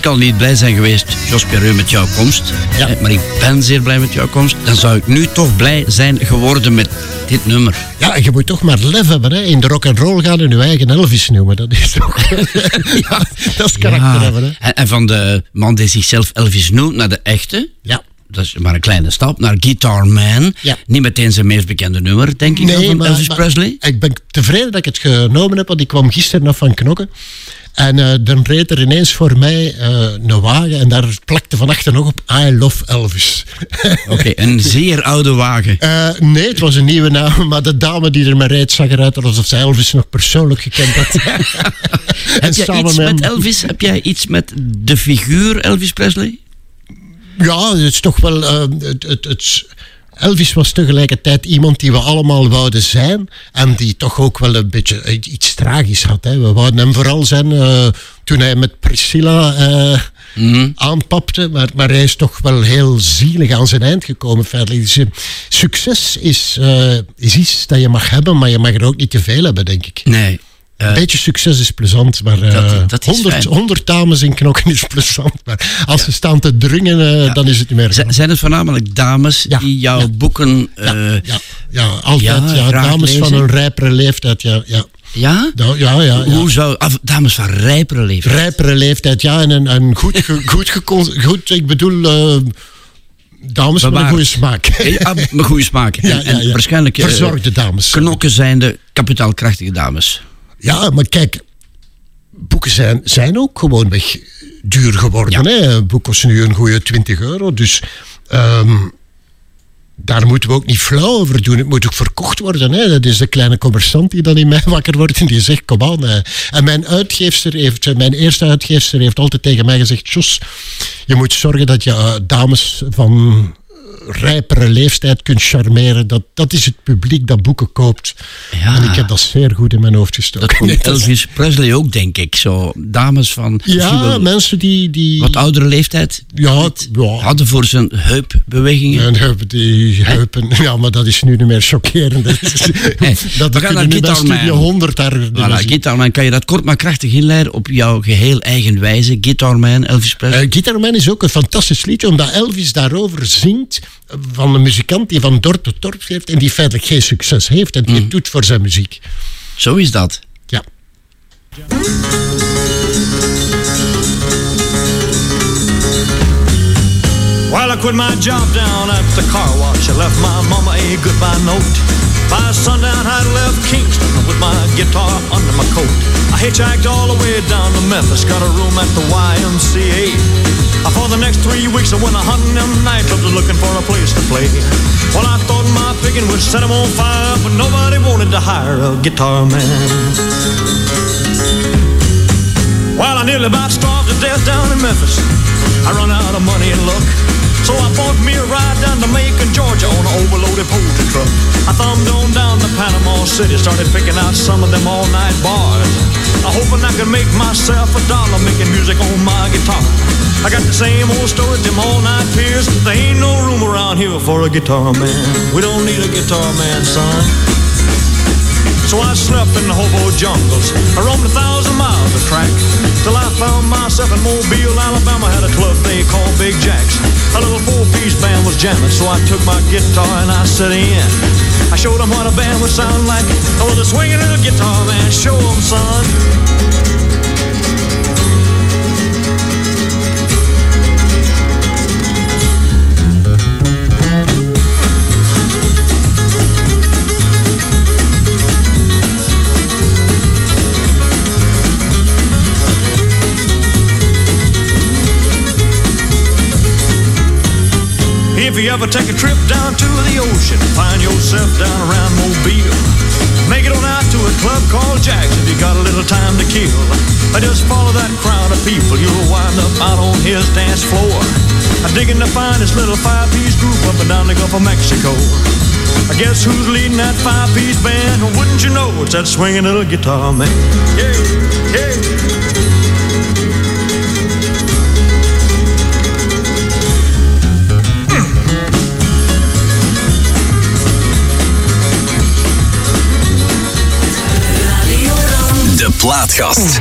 Ik al niet blij zijn geweest, Jos Perreux, met jouw komst. Ja. Maar ik ben zeer blij met jouw komst. Dan zou ik nu toch blij zijn geworden met dit nummer. Ja, je moet toch maar lef hebben. Hè. In de rock and roll gaan en je eigen Elvis noemen. Dat is toch... ja, dat is karakter Ja. hebben. Hè. En, en van de man die zichzelf Elvis noemt naar de echte. Ja. Dat is maar een kleine stap. Naar Guitar Man. Ja. Niet meteen zijn meest bekende nummer, denk ik, dan, van Elvis maar Presley. ik ben tevreden dat ik het genomen heb, want ik kwam gisteren nog van knokken. En eh, dan reed er ineens voor mij eh, een wagen en daar plakte van achter nog op I Love Elvis. Oké, een zeer oude wagen. Eh, nee, het was een nieuwe naam, maar de dame die er me reed zag eruit alsof ze Elvis nog persoonlijk gekend had. Heb jij iets met Elvis? Heb jij iets met de figuur Elvis Presley? Ja, het is toch wel. het, het, het- Elvis was tegelijkertijd iemand die we allemaal wouden zijn. En die toch ook wel een beetje eh, iets tragisch had. Hè. We wouden hem vooral zijn eh, toen hij met Priscilla eh, aanpapte. Maar, maar hij is toch wel heel zielig aan zijn eind gekomen. feitelijk. Dus, succes is, is iets dat je mag hebben, maar je mag er ook niet te veel hebben, denk ik. Nee. Eh, Een beetje succes is plezant, maar eh, Dat- dat is 100, fijn. 100 dames in knokken is plezant. Maar als ze staan te dringen, eh, dan is het niet meer. zijn het voornamelijk dames Ja, die jouw ja. boeken... eh, ja, ja, ja, altijd. ja, Ja, dames van een rijpere leeftijd. Ja, ja. ja? Ja, ja, ja. Hoe zou... dames van rijpere leeftijd. Rijpere leeftijd, ja. En, en, goed, ge- goed, goed, ik bedoel, eh, dames met een goede smaak. Eh, ah, met goede smaak. En, Ja, ja, en ja. waarschijnlijk... eh, Verzorgde dames. Knokken zijn de kapitaalkrachtige dames. Ja, maar kijk, boeken zijn, zijn ook gewoon weg duur geworden. Hè? Een boek kost nu een goede 20 euro. Dus ehm, daar moeten we ook niet flauw over doen. Het moet ook verkocht worden. Hè? Dat is de kleine commerçant die dan in mij wakker wordt en die zegt, kom aan. hè. En mijn uitgeefster heeft, mijn eerste uitgeefster heeft altijd tegen mij gezegd, Jos, je moet zorgen dat je eh, dames van rijpere leeftijd kunt charmeren. Dat, dat is het publiek dat boeken koopt. Ja. En ik heb dat zeer goed in mijn hoofd gestoken. Dat is- Elvis Presley ook, denk ik. Zo dames van ja, mensen die... die wat oudere leeftijd ja, ja. hadden voor zijn heupbewegingen. En hebben die heupen. Ja, maar dat is nu niet meer chockerend. Dat, is, Hey, dat we gaan naar nu bij Guitar Man. Studio 100 daar... Voilà, kan je dat kort maar krachtig inleiden op jouw geheel eigen wijze? Guitar Man, Elvis Presley. Man is ook een fantastisch liedje, omdat Elvis daarover zingt van een muzikant die van dorp tot dorp heeft en die feitelijk geen succes heeft en die Mm. het doet voor zijn muziek. Zo is dat. Ja. While I quit my job down at the car wash, I left my mama a goodbye note. By sundown, I'd left Kingston with my guitar under my coat. I hitchhiked all the way down to Memphis, got a room at the YMCA. For the next three weeks, I went a hunting them nightclubs looking for a place to play. Well, I thought my picking would set 'em on fire, but nobody wanted to hire a guitar man. Well, I nearly about starved to death down in Memphis. I run out of money and luck. So I bought me a ride down to Macon, Georgia on an overloaded poultry truck. I thumbed on down to Panama City, started picking out some of them all-night bars. I hoping I could make myself a dollar making music on my guitar. I got the same old story, them all-night peers. There ain't no room around here for a guitar man. We don't need a guitar man, son. So I slept in the hobo jungles. I roamed a thousand miles of track till I found myself in Mobile, Alabama. Had a club they called Big Jack's. A little four-piece band was jamming, so I took my guitar and I set in. I showed them what a band would sound like. I was a swinging little guitar man. Show 'em, son. If you ever take a trip down to the ocean, find yourself down around Mobile. Make it on out to a club called Jack's if you got a little time to kill. Just follow that crowd of people, you'll wind up out on his dance floor. Digging find this little five-piece group up and down the Gulf of Mexico. I guess who's leading that five-piece band? Wouldn't you know it's that swinging little guitar man? Yeah, yeah. Plaatgast.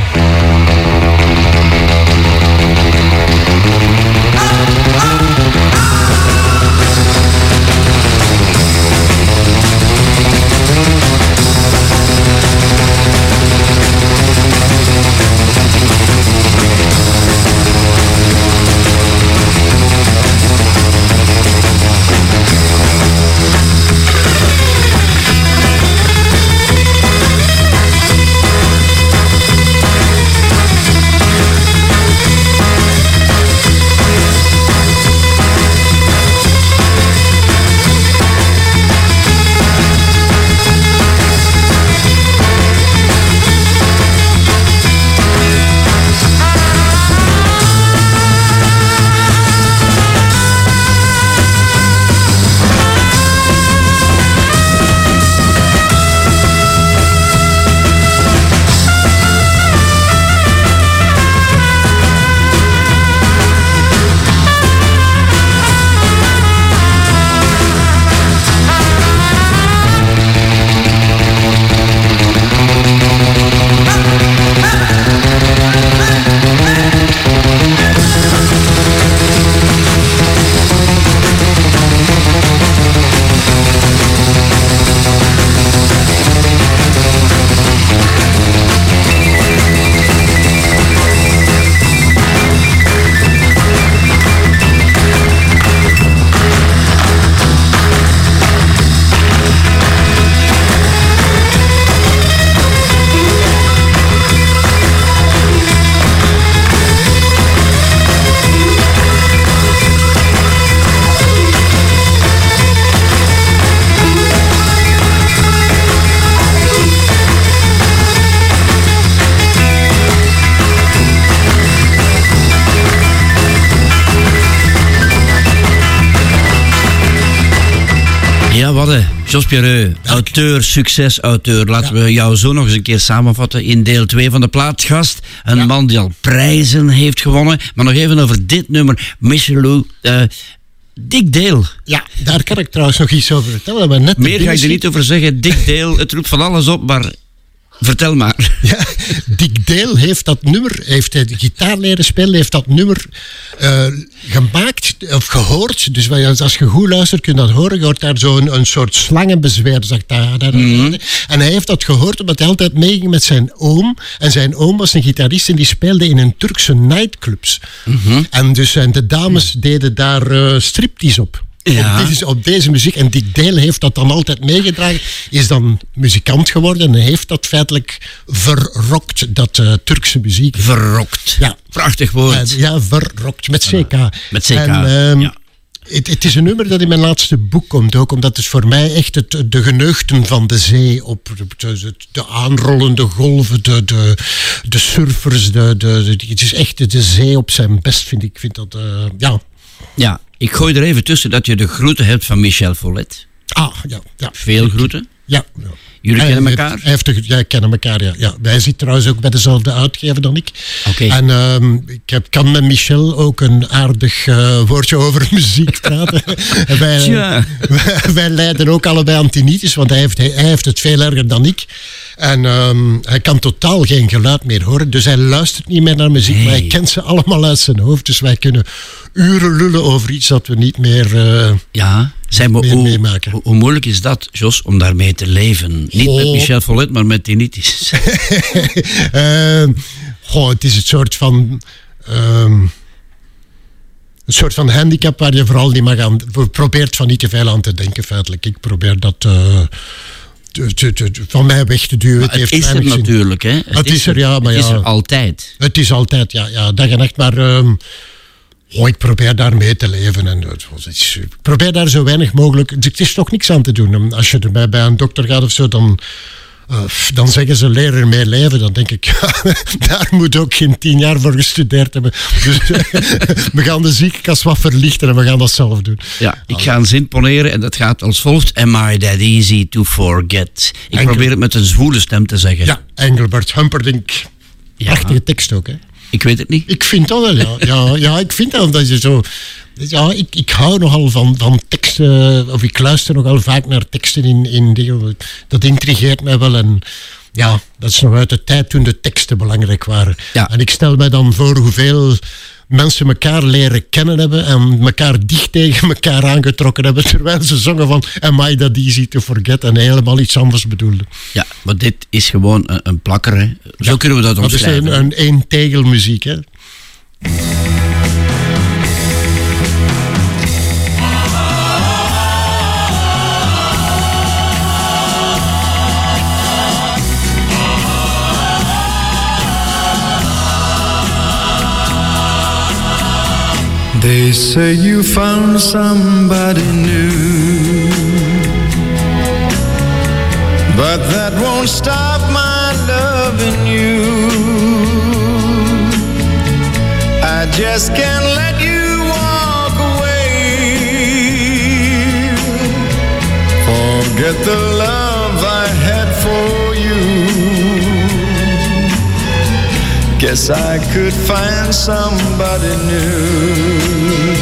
Pierreux, auteur, succesauteur. Laten we jou zo nog eens een keer samenvatten in deel 2 van de plaatsgast. Een man die al prijzen heeft gewonnen. Maar nog even over dit nummer. Michelou, eh Dick Dale. Ja, daar kan ik trouwens nog iets over vertellen. Maar net Meer ga ik er niet over zeggen. Dick Dale, het roept van alles op, maar vertel maar. Ja, Dick Dale heeft dat nummer, heeft hij de gitaar leren spelen, heeft dat nummer eh, gemaakt of gehoord. Dus als je goed luistert, kun je dat horen. Je hoort daar zo'n een soort slangenbezweer. Zegt daar, daar, En hij heeft dat gehoord omdat hij altijd meeging met zijn oom. En zijn oom was een gitarist en die speelde in een Turkse nightclubs. En dus en de dames deden daar eh striptease op. Ja. Op, deze, op deze muziek. En Dick Dale heeft dat dan altijd meegedragen. Is dan muzikant geworden en heeft dat feitelijk verrokt, dat eh, Turkse muziek. Verrokt. Ja. Prachtig woord. Ja, verrokt, met CK. Met CK, En, ehm, ja. het, het is een nummer dat in mijn laatste boek komt ook, omdat het voor mij echt het, de geneugten van de zee op de, de, de aanrollende golven, de, de, de surfers, de, de, het is echt de, zee op zijn best, vind ik. Ik vind dat, eh, ja. Ja, ik gooi er even tussen dat je de groeten hebt van Michel Follet. Ah, ja, ja. Veel groeten. Ja. ja. Jullie Hij kennen elkaar? Hij heeft ja, kennen elkaar, ja. ja. Wij zitten trouwens ook bij dezelfde uitgever dan ik. Oké. En ehm, ik heb, kan met Michel ook een aardig eh, woordje over muziek praten. En wij, Tja. wij, wij lijden ook allebei aan tinnitus, want hij heeft, hij, hij heeft het veel erger dan ik. En ehm, hij kan totaal geen geluid meer horen, dus hij luistert niet meer naar muziek, maar hij kent ze allemaal uit zijn hoofd. Dus wij kunnen uren lullen over iets dat we niet meer... eh, Ja, zeg maar, meer hoe, meemaken. hoe, hoe moeilijk is dat, Jos, om daarmee te leven? Niet met. Michel Follet, maar met tinnitus. Ehm, goh, het is het soort van. ehm, een soort van handicap waar je vooral niet mag aan. probeert van niet te veel aan te denken, feitelijk. Ik probeer dat. eh, van mij weg te duwen. Maar het heeft is er zin. natuurlijk, hè? Het is er, ja, maar het is ja. er altijd. Het is altijd, ja, ja dag en nacht. Maar ehm, oh, ik probeer daar mee te leven. En, ik probeer daar zo weinig mogelijk... Het is toch niks aan te doen. Als je erbij bij een dokter gaat of zo, dan... eh, dan zeggen ze leren ermee leven. Dan denk ik, ja, daar moet ook geen tien jaar voor gestudeerd hebben. Dus we gaan de ziekenkast wat verlichten en we gaan dat zelf doen. Ja, ik ga een zin poneren en dat gaat als volgt. Am I that easy to forget? Ik probeer het met een zwoele stem te zeggen. Ja, Engelbert Humperdinck. Ja. Prachtige tekst ook, hè? Ik weet het niet. Ik vind dat wel, ja. Ja, ja ik vind dat, dat je zo... Ja, ik, ik hou nogal van, van teksten, of ik luister nogal vaak naar teksten in, in dingen. Dat intrigeert mij wel en... Ja, dat is nog uit de tijd toen de teksten belangrijk waren. Ja. En ik stel mij dan voor hoeveel mensen elkaar leren kennen hebben en elkaar dicht tegen elkaar aangetrokken hebben terwijl ze zongen van Am I that easy to forget en helemaal iets anders bedoelden. Ja, maar dit is gewoon een, een plakker, hè. Zo kunnen we dat Dat is omschrijven. een, een eentegelmuziek, hè. They say you found somebody new, but that won't stop my loving you. I just can't let you walk away. Forget the Guess I could find somebody new.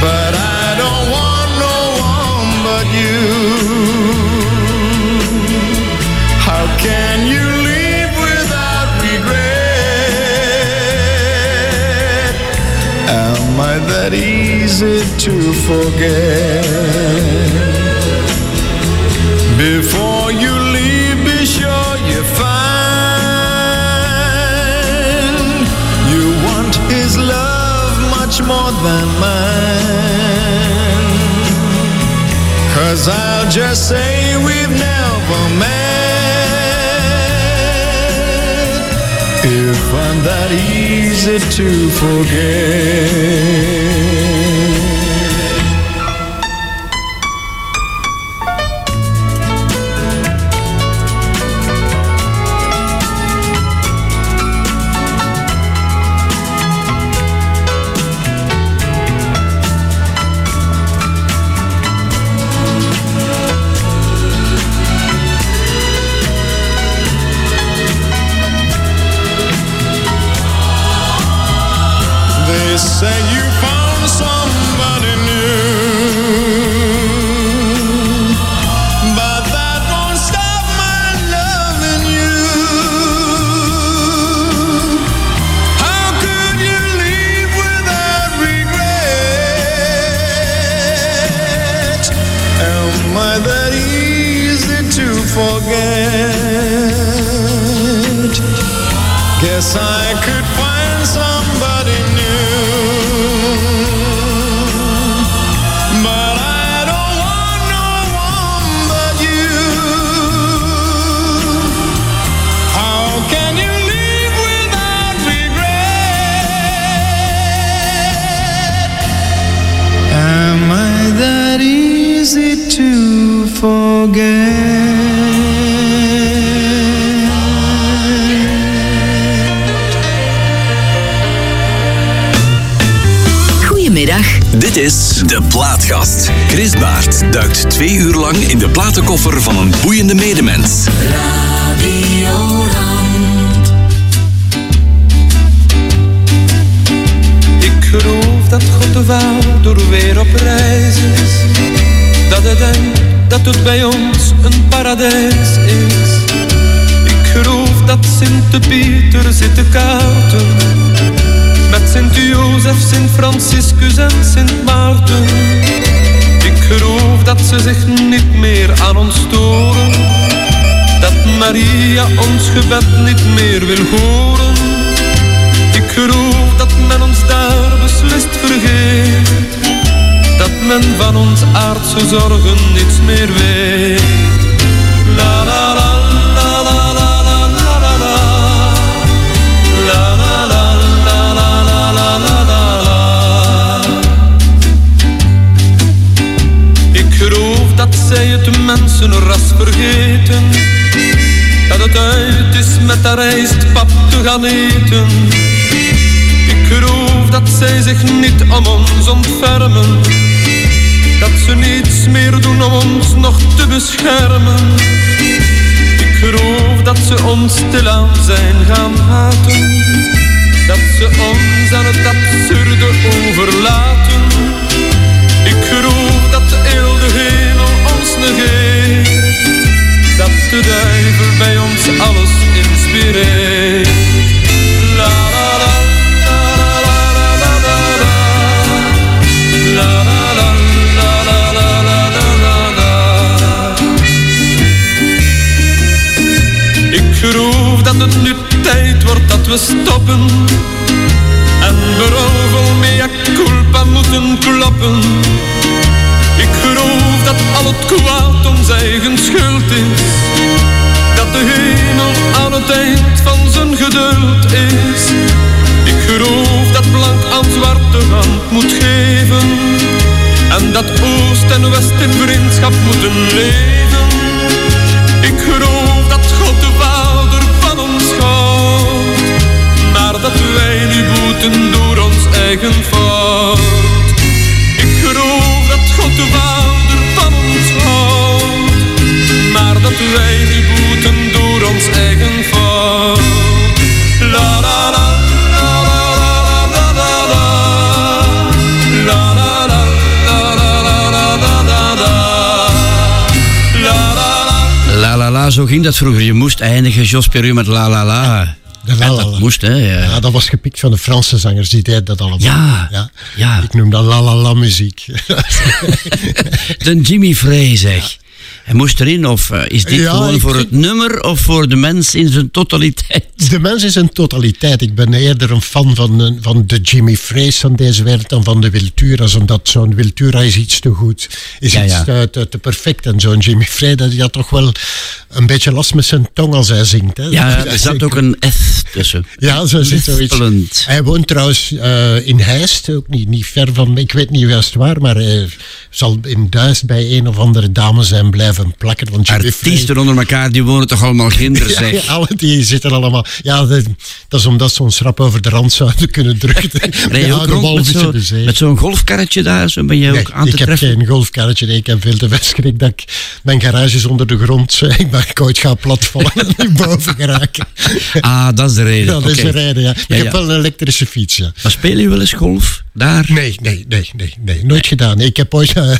But I don't want no one but you. How can you leave without regret? Am I that easy to forget? Before you much more than mine. Cause I'll just say we've never met. If I'm that easy to forget. forget. Plaatkast. Chris Baert duikt twee uur lang in de platenkoffer van een boeiende medemens. Ik geloof dat God de Vader weer op reis is. Dat hij denkt dat het bij ons een paradijs is. Ik geloof dat Sint-Pieter zit te kaarten. Met Sint-Jozef, Sint-Franciscus en Sint Maarten. Ik geloof dat ze zich niet meer aan ons storen. Dat Maria ons gebed niet meer wil horen. Ik geloof dat men ons daar beslist vergeet. Dat men van ons aardse zorgen niets meer weet. Zij het mensenras vergeten. Dat het uit is met haar rijstpap te gaan eten. Ik geloof dat zij zich niet om ons ontfermen. Dat ze niets meer doen om ons nog te beschermen. Ik geloof dat ze ons stilaan zijn gaan haten. Dat ze ons aan het absurde overlaten. Ik geloof Dat de duivel bij ons alles inspireert. La la la la la la. La la la la la la la la la. Ik geloof dat het nu tijd wordt dat we stoppen. Berouwvol mea culpa moeten kloppen. Ik geloof dat al het kwaad ons eigen schuld is. Dat de hemel aan het eind van zijn geduld is. Ik geloof dat blank aan zwart de hand moet geven. En dat oost en west in vriendschap moeten leven. door ons eigen fout. Ik geloof dat God de Vader van ons houdt, maar dat wij die boeten door ons eigen fout. La la la. La la la, zo ging dat vroeger. Je moest eindigen, Jos Peru met la la la. De En dat moest, hè. Ja. Ja, dat was gepikt van de Franse zangers, die deden dat allemaal. Ja, ja. Ik noem dat la la la muziek. De Jimmy Frey, zeg. Hij moest erin, of eh, is dit Ja, gewoon voor het nummer of voor de mens in zijn totaliteit? De mens is een totaliteit. Ik ben eerder een fan van, eh, van de Jimmy Frees van deze wereld dan van de Wiltura's. Omdat zo'n Wiltura is iets te goed. Is Ja, iets ja. Te, te, te perfect. En zo'n Jimmy Frey, dat die had toch wel een beetje last met zijn tong als hij zingt. Hè? Ja, er zat ook een S tussen. Ja, zo zit zoiets. Hij woont trouwens eh, in Heist, ook niet, niet ver van, ik weet niet juist waar, maar hij zal in Duist bij een of andere dame zijn blijven plakken. Want Jimmy Frey- Artiesten onder elkaar, die wonen toch allemaal kinderen, zeg. ja, alle die zitten allemaal. Ja, dat, dat is omdat ze ons rap over de rand zouden kunnen drukken. Rij je Ja, ook rond met zo- zo'n golfkarretje daar? Zo ben je Nee, ook aan te ik heb treffen? geen golfkarretje. Nee, ik heb veel te veel schrik dat ik... Mijn garage is onder de grond. Ik ben ooit ga platvallen en niet boven geraken. Ah, dat is de reden. Ja, dat is de reden, ja. Ik heb wel een elektrische fiets, ja. Maar speel je wel eens golf? daar? Nee, nee, nee, nee, nee nooit gedaan. Nee, ik, heb ooit, eh,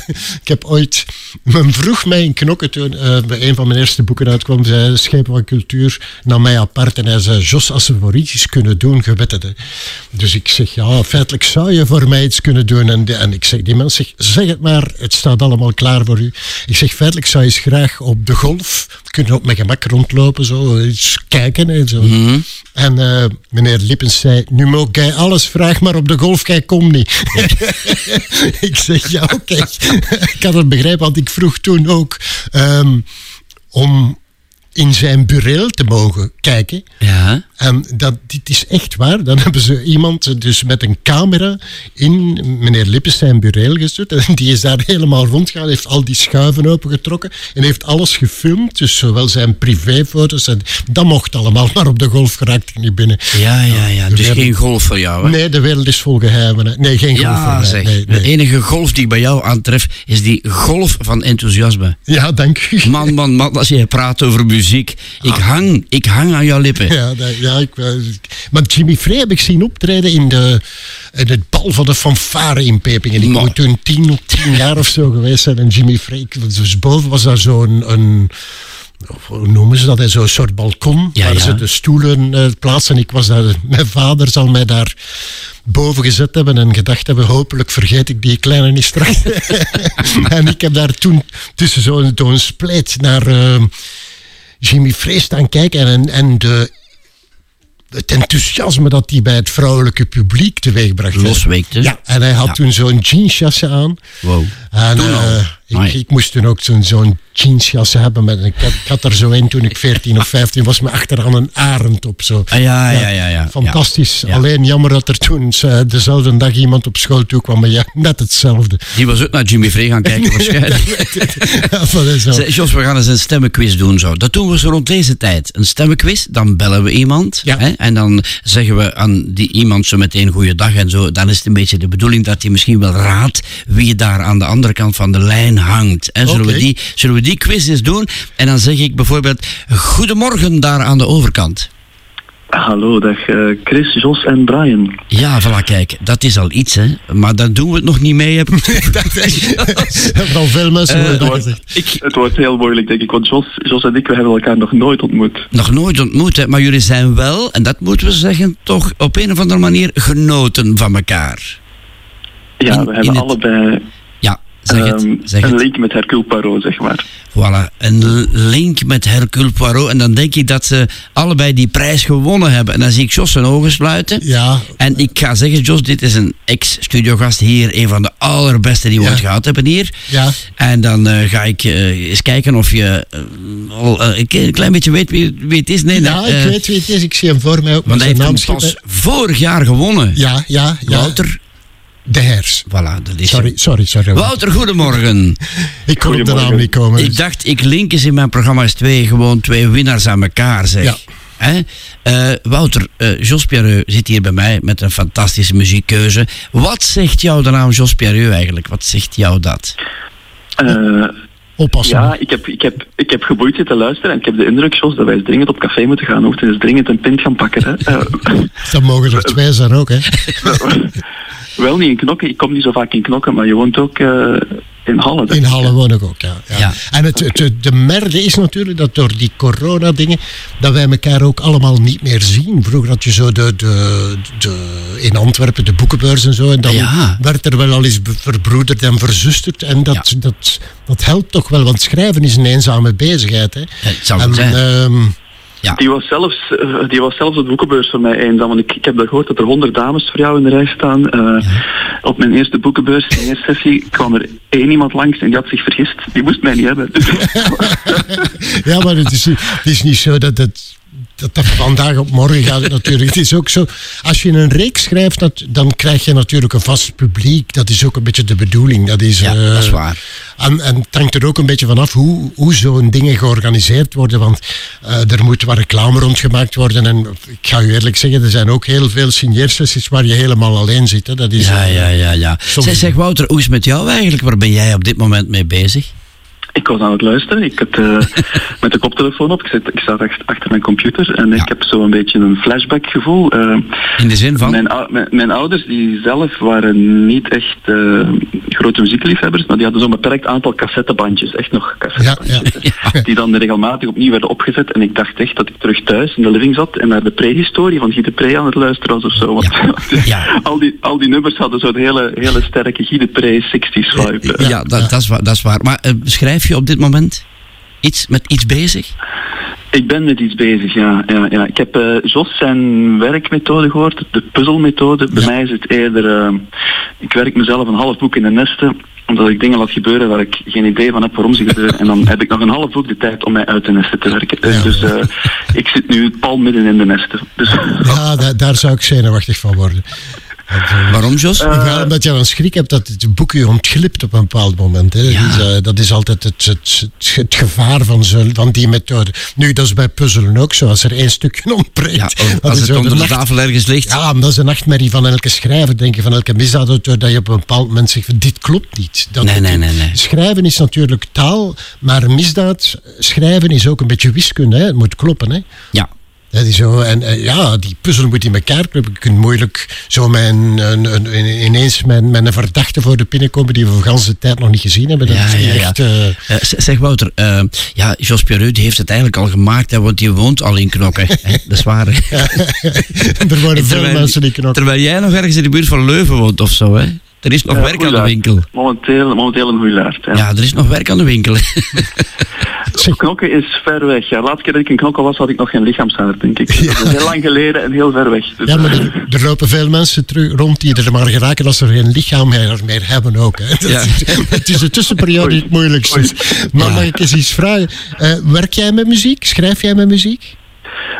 ik heb ooit... Men vroeg mij toen eh, bij een van mijn eerste boeken uitkwam, zei Schepen van Cultuur naar mij apart en hij zei, Jos, als we voor iets iets kunnen doen, gewet het. hè." Dus ik zeg, ja, feitelijk zou je voor mij iets kunnen doen. En, de- en ik zeg, die man zegt, zeg het maar, het staat allemaal klaar voor u. Ik zeg, feitelijk zou je eens graag op de golf kunnen op mijn gemak rondlopen, zo, iets kijken en zo. En eh, meneer Lippens zei, nu mag jij alles, vraag maar op de golf, kijk, kom niet. ik zeg, ja, oké. ik had het begrepen, want ik vroeg toen ook ehm, om in zijn bureel te mogen kijken. Ja. En dat, dit is echt waar. Dan hebben ze iemand dus met een camera in meneer Lippes zijn bureel gezet. En die is daar helemaal rondgegaan, heeft al die schuiven opengetrokken en heeft alles gefilmd. Dus zowel zijn privéfoto's en dat mocht allemaal, maar op de golf geraakt ik niet binnen. Ja, ja, ja. de Dus wereld- geen golf voor jou, hè? Nee, de wereld is vol geheimen. Nee, geen golf. voor mij. zeg. Nee, De enige golf die ik bij jou aantref is die golf van enthousiasme. Ja, dank u. Man, man, man, als je praat over muziek. Ik hang, ik hang aan jouw lippen. Ja, ja ik, eh, maar Jimmy Frey heb ik zien optreden in, de, in het bal van de fanfare in Pepingen. Ik moet toen tien, tien jaar of zo geweest zijn. En Jimmy Frey, dus boven was daar zo'n... Een, hoe noemen ze dat? Zo'n soort balkon Ja, waar ja. ze de stoelen eh, plaatsen. Ik was daar, mijn vader zal mij daar boven gezet hebben en gedacht hebben, hopelijk vergeet ik die kleine niet straks. en ik heb daar toen tussen zo'n zo'n spleet naar eh, Jimmy Frey staan kijken en, en de het enthousiasme dat hij bij het vrouwelijke publiek teweegbracht. Losweekte. Ja, en hij had Ja. toen zo'n jeansjasje aan. Wow. En, Toen al? Ik, ik moest toen ook zo'n zo'n jeansjas hebben. Met, ik, had, ik had er zo een toen ik 14 of 15 was, met achteraan een arend op. Zo. Ah, ja, ja, ja, ja. Fantastisch. Ja. Alleen jammer dat er toen eh, dezelfde dag iemand op school toe kwam. Maar ja, net hetzelfde. Die was ook naar Jimmy Frey gaan kijken waarschijnlijk. Ja, Jos, we gaan eens een stemmenquiz doen zo. Dat doen we zo rond deze tijd. Een stemmenquiz, dan bellen we iemand. Ja. Hè, en dan zeggen we aan die iemand zo meteen goeiedag en zo. Dan is het een beetje de bedoeling dat hij misschien wel raadt wie daar aan de andere kant van de lijn hangt. Hè. Zullen, we die, zullen we die quiz eens doen? En dan zeg ik bijvoorbeeld, goedemorgen daar aan de overkant. Hallo, dag eh, Chris, Jos en Brian. Ja, voilà, kijk, dat is al iets, hè. Maar daar doen we het nog niet mee, heb ik Vooral veel mensen hebben dat wordt-. Ik, Het wordt heel moeilijk, denk ik, want Jos, Jos en ik we hebben elkaar nog nooit ontmoet. nog nooit ontmoet, hè, maar jullie zijn wel, en dat moeten we zeggen, toch op een of andere manier genoten van elkaar. Ja, In- we hebben het- allebei zeg het. ehm, Zeg een het. link met Hercule Poirot, zeg maar. Voilà, een link met Hercule Poirot. En dan denk ik dat ze allebei die prijs gewonnen hebben. En dan zie ik Jos zijn ogen sluiten. Ja, En ik ga zeggen, Jos, dit is een ex-studiogast hier. Een van de allerbeste die we Ja. ooit gehad hebben hier. ja. En dan eh, ga ik eh, eens kijken of je eh, al een klein beetje weet wie, wie het is. Nee, ja, ik weet wie het is. Ik zie hem voor mij ook. Want met hij heeft hem pas vorig jaar gewonnen. Ja, ja, ja. Wouter, De Hers. voilà, dat is Sorry, sorry, sorry. Wouter, goedemorgen. Ik kon op de naam niet komen. Ik dacht, ik link eens in mijn programma's twee, gewoon twee winnaars aan elkaar, zeg. Ja. Hè? Eh, Wouter, eh Jos Pierreux zit hier bij mij met een fantastische muziekkeuze. Wat zegt jou de naam Jos Pierreux eigenlijk? Wat zegt jou dat? Eh, Oppassen. ja, ik heb, ik, heb, ik heb geboeid zitten luisteren en ik heb de indruk, Jos, dat wij eens dringend op café moeten gaan. We moeten eens dringend een pint gaan pakken. Hè. Eh, Dan mogen er twee zijn ook, hè. wel niet in Knokken, ik kom niet zo vaak in Knokken, maar je woont ook eh, in Halle. In Halle woon ik ook, ja. ja. Ja. En het, het, de merde is natuurlijk dat door die corona-dingen, dat wij elkaar ook allemaal niet meer zien. Vroeger had je zo de, de, de, in Antwerpen de boekenbeurs en zo. En dan Ja. werd er wel al eens verbroederd en verzusterd. En dat, dat, dat helpt toch wel, want schrijven is een eenzame bezigheid. Hè. Het zou En, zijn. Die was zelfs, eh, die was zelfs op de boekenbeurs voor mij eenzaam. Want ik, ik heb daar gehoord dat er honderd dames voor jou in de rij staan. Eh, Op mijn eerste boekenbeurs, in de eerste sessie, kwam er één iemand langs en die had zich vergist. Die moest mij niet hebben. Ja, maar het is, het is niet zo dat het. Dat, dat vandaag op morgen gaat het natuurlijk. Het is ook zo, als je een reeks schrijft, dat, dan krijg je natuurlijk een vast publiek. Dat is ook een beetje de bedoeling. Dat is, Ja, eh, dat is waar. En, en het hangt er ook een beetje vanaf hoe, hoe zo'n dingen georganiseerd worden. Want eh, er moet wat reclame rondgemaakt worden. En ik ga u eerlijk zeggen, er zijn ook heel veel signeersessies waar je helemaal alleen zit. Hè. Dat is, Ja, eh, ja, ja, ja. soms- Zeg, zeg Wouter, hoe is het met jou eigenlijk? Waar ben jij op dit moment mee bezig? Ik was aan het luisteren. Ik had eh, met de koptelefoon op. Ik zat, ik zat echt achter mijn computer en ik heb zo een beetje een flashback gevoel. Eh, In de zin van? Mijn, mijn, mijn ouders die zelf waren niet echt eh, grote muziekliefhebbers, maar die hadden zo'n beperkt aantal cassettebandjes. Echt nog cassettebandjes. Die dan regelmatig opnieuw werden opgezet. En ik dacht echt dat ik terug thuis in de living zat en naar de prehistorie van Guy de Pre aan het luisteren was of zo. Want al, die, al die nummers hadden zo'n hele, hele sterke Guy de Pre 60s vibe. Ja, dat, dat, is, waar, dat is waar. Maar schrijf je op dit moment iets, met iets bezig? Ik ben met iets bezig, ja. ja, ja. Ik heb eh, Jos zijn werkmethode gehoord, de puzzelmethode. Bij mij is het eerder, eh, ik werk mezelf een half boek in de nesten, omdat ik dingen laat gebeuren waar ik geen idee van heb waarom ze gebeuren. En dan heb ik nog een half boek de tijd om mij uit de nesten te werken. Dus, dus eh, ik zit nu pal midden in de nesten. Dus, Ja, da- daar zou ik zenuwachtig van worden. Waarom, Jos? ja, omdat je dan schrik hebt dat het boek je ontglipt op een bepaald moment. Hè. Dat, is, eh, dat is altijd het, het, het, het gevaar van, zo, van die methode. Nu, dat is bij puzzelen ook zo. Als er één stukje ontbreekt. dat als is het onder de nacht- tafel ergens ligt. Ja, maar dat is een nachtmerrie van elke schrijver, denk je, van elke misdaadauteur, dat je op een bepaald moment zegt, dit klopt niet. Dat, Nee, nee, nee, nee. Schrijven is natuurlijk taal, maar misdaad schrijven is ook een beetje wiskunde. Hè. Het moet kloppen. Hè. Ja. Dat is zo, en ja, die puzzel moet in elkaar kloppen. Je kunt moeilijk zo mijn, een, een, een- ineens met, met een verdachte voor de pinnen komen die we de ganse tijd nog niet gezien hebben. Dat Ja, is ja, ja. echt... eh, Eh, zeg Wouter, eh, ja, Jos Pierreux die heeft het eigenlijk al gemaakt, hè, want die woont al in Knokken. hè. Dat is waar. er worden veel Terwijl- mensen in Knokken. Terwijl jij nog ergens in de buurt van Leuven woont of zo, hè? Er is nog werk aan de winkel. Momenteel, momenteel een hoeilaard. Ja. Ja, er is nog werk aan de winkel. Knokken is ver weg. Ja, de laatste keer dat ik in Knokken was, had ik nog geen lichaamshaar, denk ik. Dat is heel lang geleden en heel ver weg. Dus, Ja, maar eh, er, er lopen veel mensen terug, rond die er maar geraken als ze geen lichaam meer, hebben ook. Hè. Dat Ja. is- het is de tussenperiode die het moeilijkste is. Maar mag ik eens iets vragen? Eh, werk jij met muziek? Schrijf jij met muziek?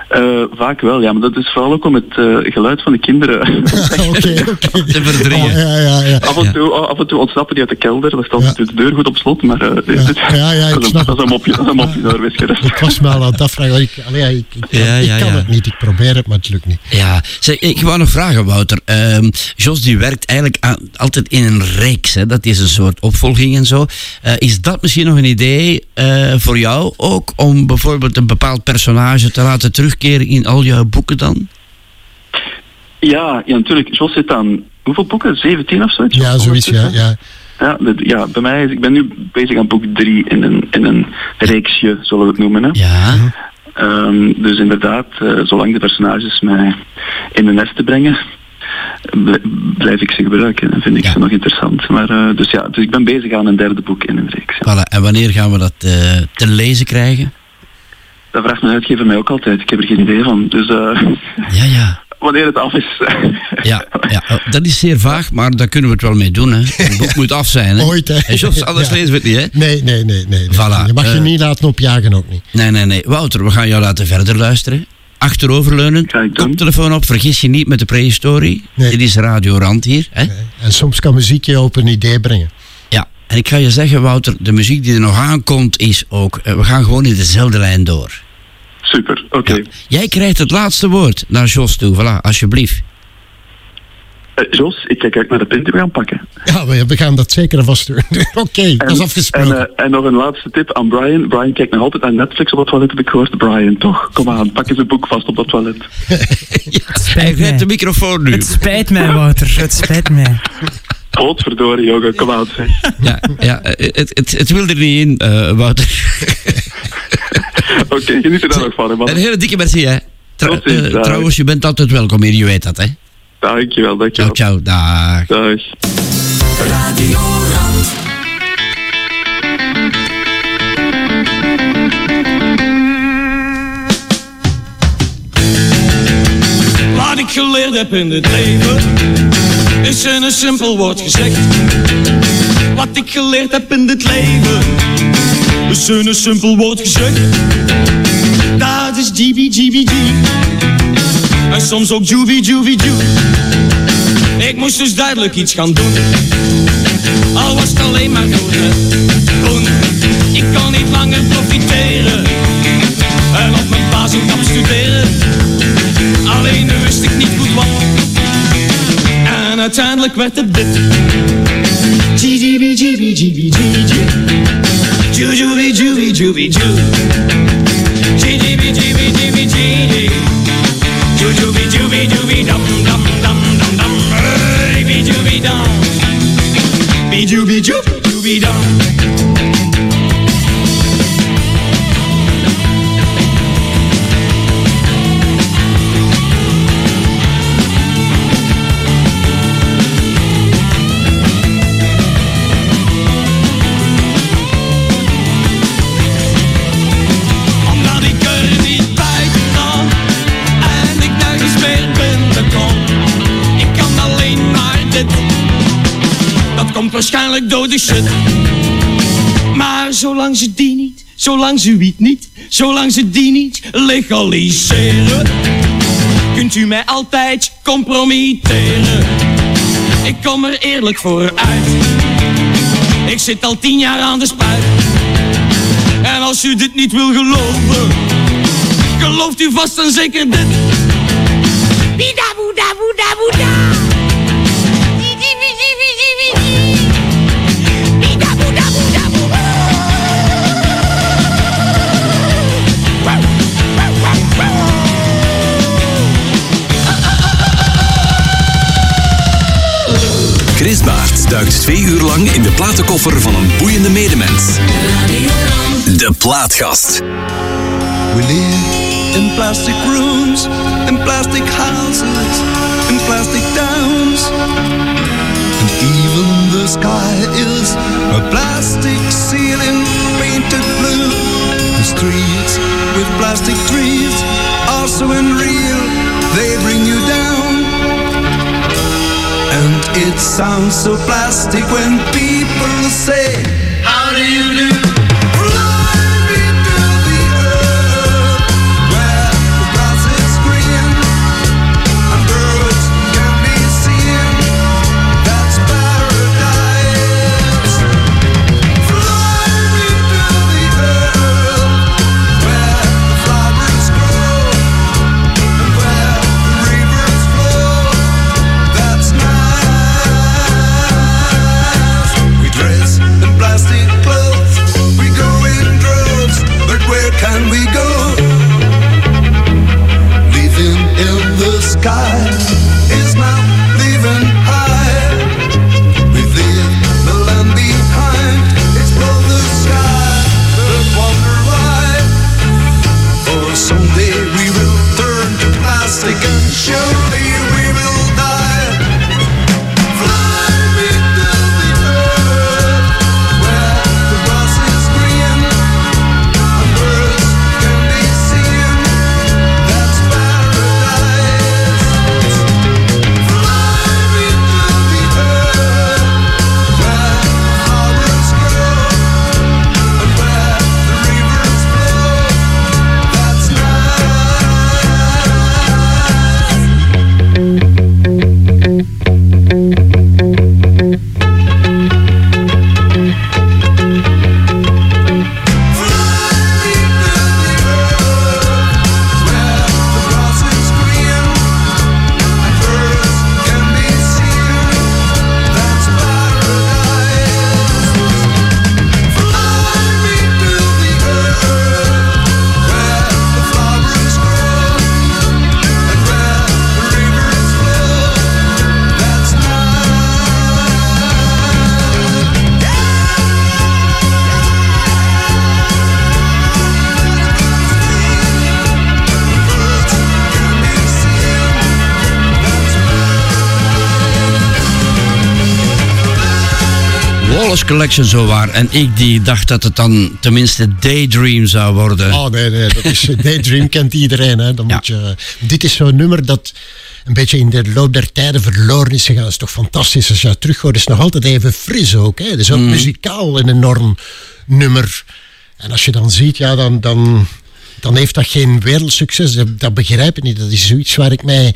Eh, vaak wel, ja, maar dat is vooral ook om het eh, geluid van de kinderen. Te verdringen. Ja, ja, ja. af, en toe, af en toe ontsnappen die uit de kelder, dan staat de deur goed op slot, maar eh, dit- ja, ja, ik dat, is een, snap dat is een mopje, dat is een mopje door Wisgerust. Ik was me al aan het afvragen. Ik, allee, ja, ik, ik, kan- Ja, ja, ik kan ja. het niet. Ik probeer het, maar het lukt niet. Ja, zeg, ik wou nog vragen, Wouter. Ehm, Jos die werkt eigenlijk aan- altijd in een reeks. Hè? Dat is een soort opvolging en zo. Eh, is dat misschien nog een idee eh, voor jou ook? Om bijvoorbeeld een bepaald personage te laten terugkeren in al jouw boeken dan? Ja, ja, natuurlijk. Jos zit aan, hoeveel boeken? 17 of zoiets? Ja, zoiets, ja. ja. Ja, de- ja, bij mij is, ik ben nu bezig aan boek 3 in een, in een reeksje, zullen we het noemen. Hè? Ja. Ehm, dus inderdaad, eh, zolang de personages mij in de nest te brengen, bl- blijf ik ze gebruiken en vind ik ze nog interessant. Maar, eh, dus ja, dus ik ben bezig aan een derde boek in een reeks. Voilà. En wanneer gaan we dat eh, te lezen krijgen? Dat vraagt mijn uitgever mij ook altijd. Ik heb er geen idee van. Dus eh, Ja, ja. wanneer het af is. Ja, ja, oh, dat is zeer vaag, maar daar kunnen we het wel mee doen. Hè. Het boek moet af zijn. Hè. Ooit, hè. En Jos, anders Ja. lezen we het niet, hè? Nee, nee, nee. nee, nee. Voilà. Je mag je Eh, niet laten opjagen ook niet. Nee, nee, nee. Wouter, we gaan jou laten verder luisteren. Achteroverleunend, koptelefoon op, vergis je niet met de prehistorie. Dit is Radio Rand hier. Hè? En soms kan muziek je op een idee brengen. En ik ga je zeggen, Wouter, de muziek die er nog aankomt is ook... eh, we gaan gewoon in dezelfde lijn door. Super, oké. Jij krijgt het laatste woord naar Jos toe, voilà, alsjeblieft. Eh, Jos, ik kijk uit naar de pint die we gaan pakken. Ja, we, gaan dat zeker en vast doen. Oké, dat is afgesproken. En, eh, en nog een laatste tip aan Brian. Brian kijkt nog altijd naar Netflix op het toilet, heb ik gehoord. Brian, toch? Kom aan, pak eens een boek vast op dat toilet. Hij grijpt de microfoon nu. Het spijt mij, Wouter. Het spijt mij. Potverdorie, jongen, kom aan. Ja, ja het, het, het wil er niet in, eh, Wouter. Oké, geniet er daar nog van, hè, man. Een hele dikke merci, hè. Trouw- Tot ziens, eh, trouwens, je bent altijd welkom hier, je weet dat, hè. Dankjewel, dankjewel. Ciao, ciao, dag. Dag. Radio Rand. Wat ik geleerd heb in dit leven Is in een simpel woord gezegd Wat ik geleerd heb in dit leven. Is in een simpel woord gezegd Dat is GB, GB, G En soms ook Juvie, Juvie, Ju. Ik moest dus duidelijk iets gaan doen. Al was het alleen maar doen, Ik kan niet langer profiteren. En op mijn baas in kap studeren. Alleen nu wist ik niet goed wat. bana tanlık verdi dit Cibi cibi cibi cibi Cucubi cubi cubi cubi Cibi cibi cibi cibi Cucubi cubi cubi dum dum dum dum dum. Cubi cubi dum. Bicubi cubi shit Maar zolang ze die niet Zolang ze wiet niet Zolang ze die niet legaliseren Kunt u mij altijd compromitteren Ik kom er eerlijk voor uit Ik zit al tien jaar aan de spuit en als u dit niet wil geloven, gelooft u vast en zeker dit. Bida boeda boeda boeda. Duikt twee uur lang in de platenkoffer van een boeiende medemens. De Plaatgast. We live in plastic rooms, in plastic houses, in plastic towns. And even the sky is a plastic ceiling painted blue. The streets with plastic trees are so unreal, they bring you down. It sounds so plastic when people say, Collection zo waar. En ik die dacht dat het dan tenminste Daydream zou worden. Oh nee, nee, dat is, Daydream kent iedereen. Hè. Dan moet je, dit is zo'n nummer dat een beetje in de loop der tijden verloren is gegaan. Dat is toch fantastisch als je het terughoort. Het is nog altijd even fris ook. Hè. Het is ook Mm. muzikaal een enorm nummer. En als je dan ziet, ja, dan, dan, dan heeft dat geen wereldsucces. Dat, dat begrijp ik niet. Dat is zoiets waar ik mij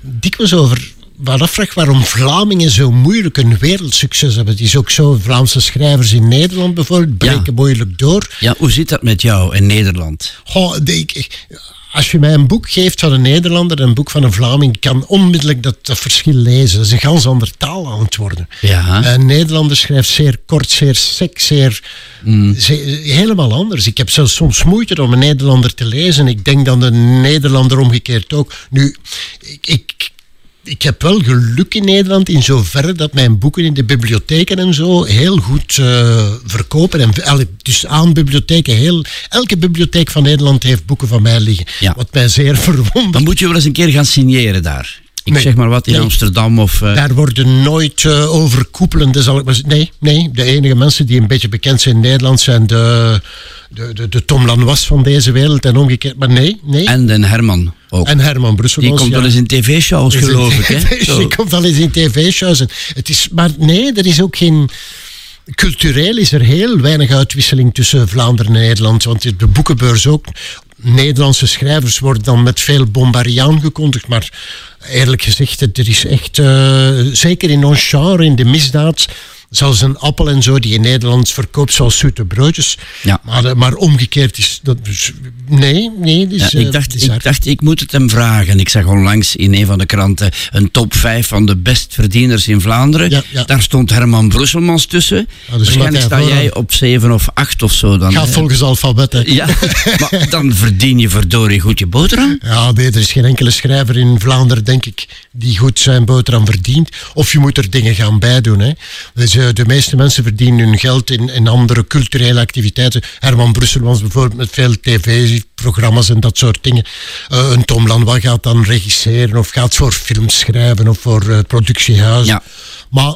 dikwijls over wel afvraag waarom Vlamingen zo moeilijk een wereldsucces hebben. Het is ook zo, Vlaamse schrijvers in Nederland bijvoorbeeld breken moeilijk door. Ja, hoe zit dat met jou in Nederland? Goh, de- ik- als je mij een boek geeft van een Nederlander en een boek van een Vlaming, kan onmiddellijk dat, dat verschil lezen. Dat is een ganz andere taal aan het worden. Ja. Een Nederlander schrijft zeer kort, zeer sec, zeer, ze- helemaal anders. Ik heb zelfs soms moeite om een Nederlander te lezen. Ik denk dan een Nederlander omgekeerd ook. Nu, ik, ik, ik heb wel geluk in Nederland in zoverre dat mijn boeken in de bibliotheken en zo heel goed eh, verkopen. En, dus aan bibliotheken, heel, elke bibliotheek van Nederland heeft boeken van mij liggen. Wat mij zeer verwondert. Dan moet je wel eens een keer gaan signeren daar. Ik Nee. zeg maar wat in Nee. Amsterdam of... eh, Daar worden nooit eh, overkoepelende, zal ik maar zeggen. Nee, nee, de enige mensen die een beetje bekend zijn in Nederland zijn de, de, de, de Tom Lanois van deze wereld en omgekeerd. Maar nee, nee. En den Herman ook. En Herman Brusselmans. Die komt ja. wel eens in tv-shows, geloof ik. Hè? Die komt wel eens in tv-shows. Het is, maar nee, er is ook geen... Cultureel is er heel weinig uitwisseling tussen Vlaanderen en Nederland. Want de boekenbeurs ook. Nederlandse schrijvers worden dan met veel bombardie aangekondigd. Maar eerlijk gezegd, er is echt... eh, zeker in ons genre, in de misdaad... Zelfs een appel en zo, die in Nederland verkoopt zoals zoete broodjes. Ja. Maar, eh, maar omgekeerd is dat... dus- Nee, nee. Dus, Ja, eh, ik, dacht, bizar. ik dacht, ik moet het hem vragen. Ik zag onlangs in een van de kranten een top 5 van de bestverdieners in Vlaanderen. Daar stond Herman Brusselmans tussen. dus Waarschijnlijk sta jij vooraan- op 7 of 8 of zo. Dan, Ga hè? volgens alfabet. hè. Ja, maar dan verdien je verdorie goed je boterham. Ja, nee, er is geen enkele schrijver in Vlaanderen, denk ik, die goed zijn boterham verdient. Of je moet er dingen gaan bijdoen. Hè. Dus, eh, de meeste mensen verdienen hun geld in, in andere culturele activiteiten. Herman Brusselmans bijvoorbeeld met veel tv-programma's en dat soort dingen. Eh, een Tom Lanois gaat dan regisseren of gaat voor films schrijven of voor eh, productiehuizen. Maar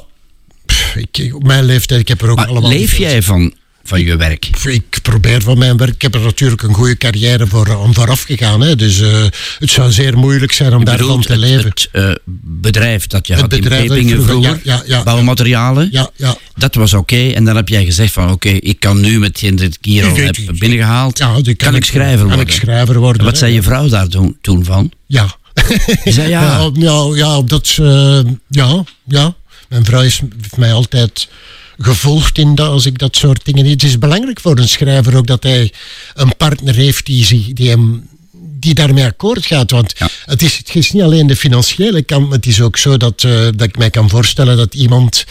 pff, ik, op mijn leeftijd, ik heb er ook allemaal... Leef jij van, van je werk? Ik probeer van mijn werk. Ik heb er natuurlijk een goede carrière voor, aan vooraf gegaan. Hè. Dus eh, het zou zeer moeilijk zijn om daarvan te het, leven. het eh, bedrijf dat je Het had in bedrijf ik Pepingen vroeger- vroeger, ja, ja, ja. bouwmaterialen, Ja, ja. dat was oké. En dan heb jij gezegd van oké, ik kan nu met hetgeen dat ik hier al heb binnengehaald, Ja, kan, ik schrijver kan worden. ik schrijver worden. En wat hè. zei je vrouw daar toen, toen van? Ja. Zei ja. Ja, ja, ja, dat, eh, ja, ja. Mijn vrouw is, heeft mij altijd gevolgd in dat, als ik dat soort dingen... Het is belangrijk voor een schrijver ook dat hij een partner heeft die, die hem die daarmee akkoord gaat. Want het, is, het is niet alleen de financiële kant, maar het is ook zo dat, eh, dat ik mij kan voorstellen dat iemand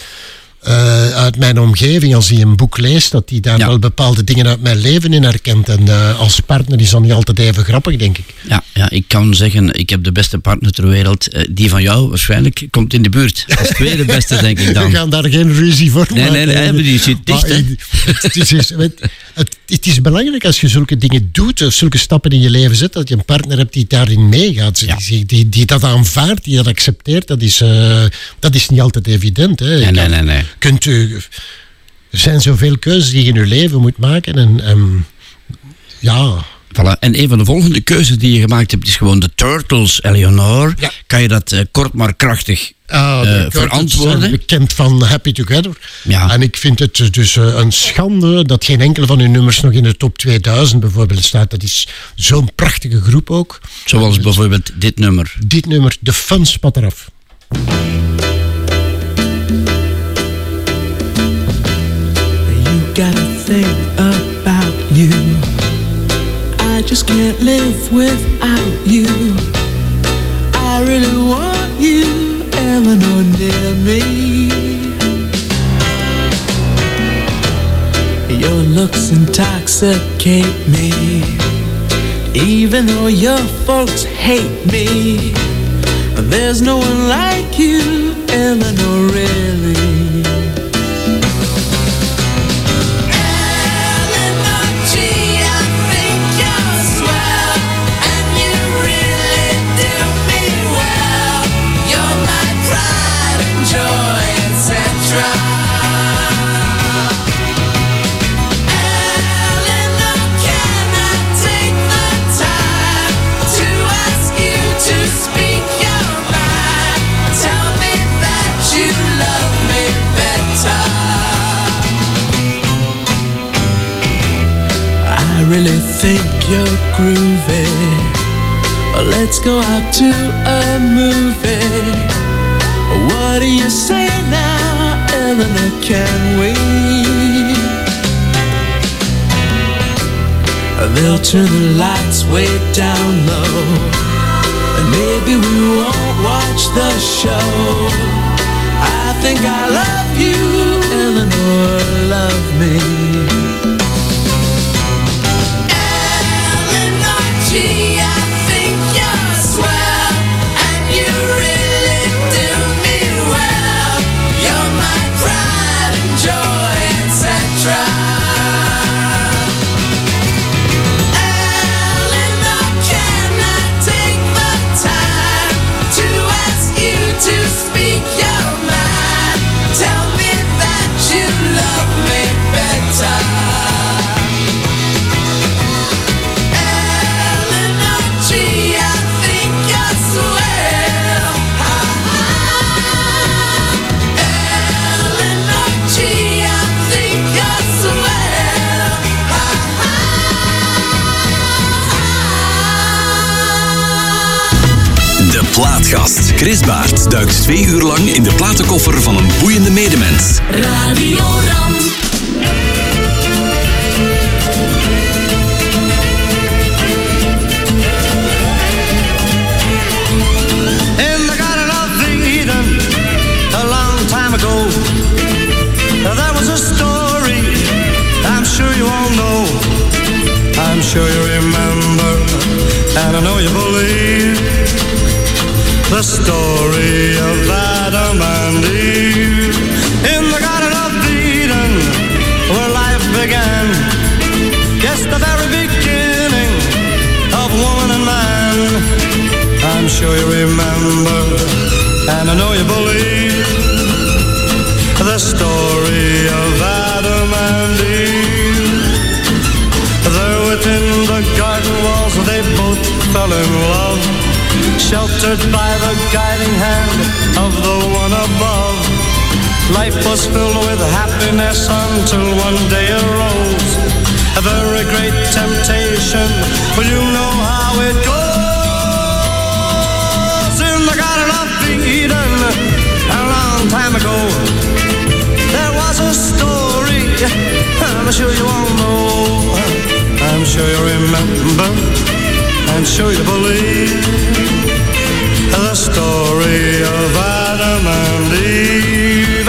eh, uit mijn omgeving, als hij een boek leest, dat hij daar wel bepaalde dingen uit mijn leven in herkent. En eh, als partner is dat niet altijd even grappig, denk ik. Ja, ja, ik kan zeggen, ik heb de beste partner ter wereld. Eh, die van jou waarschijnlijk komt in de buurt. Als tweede beste, denk ik dan. We gaan daar geen ruzie voor Nee, nee, maken. nee, maar die zit dicht, Het, is, het, het, het is belangrijk als je zulke dingen doet, of zulke stappen in je leven zet, dat je een partner hebt die daarin meegaat. Die, die, die dat aanvaardt, die dat accepteert. Dat is, dat is niet altijd evident. Hè. Nee, nee, nee, nee. Kunt u, er zijn zoveel keuzes die je in je leven moet maken. En, en ja, Voilà. En een van de volgende keuzes die je gemaakt hebt is gewoon de Turtles, Eleonore. Kan je dat eh, kort maar krachtig Turtles zijn verantwoorden? bekend van Happy Together. Ja. En ik vind het dus eh, een schande dat geen enkele van hun nummers nog in de top 2000 bijvoorbeeld staat. Dat is zo'n prachtige groep ook. Zoals bijvoorbeeld dit nummer. Dit nummer, de fun spat eraf. You gotta think about you. I just can't live without you. I really want you, Eleanor, near me. Your looks intoxicate me. Even though your folks hate me, there's no one like you, Eleanor, really. Really think you're groovy. Let's go out to a movie. What do you say now, Eleanor? Can we? They'll turn the lights way down low, and maybe we won't watch the show. I think I love you, Eleanor. Love me. Plaatgast. Chris Baert duikt twee uur lang in de platenkoffer van een boeiende medemens. Radio Ram. In the Garden of Eden, a long time ago, there was a story I'm sure you all know. I'm sure you remember, and I know you believe the story of Adam and Eve. In the Garden of Eden, where life began, yes, the very beginning of woman and man. I'm sure you remember, and I know you believe the story of Adam and Eve. There within the garden walls, they both fell in love, sheltered by the guiding hand of the one above. Life was filled with happiness until one day arose a very great temptation. Well, you know how it goes in the Garden of Eden a long time ago. There was a story, I'm sure you all know. I'm sure you remember, I'm sure you believe the story of Adam and Eve.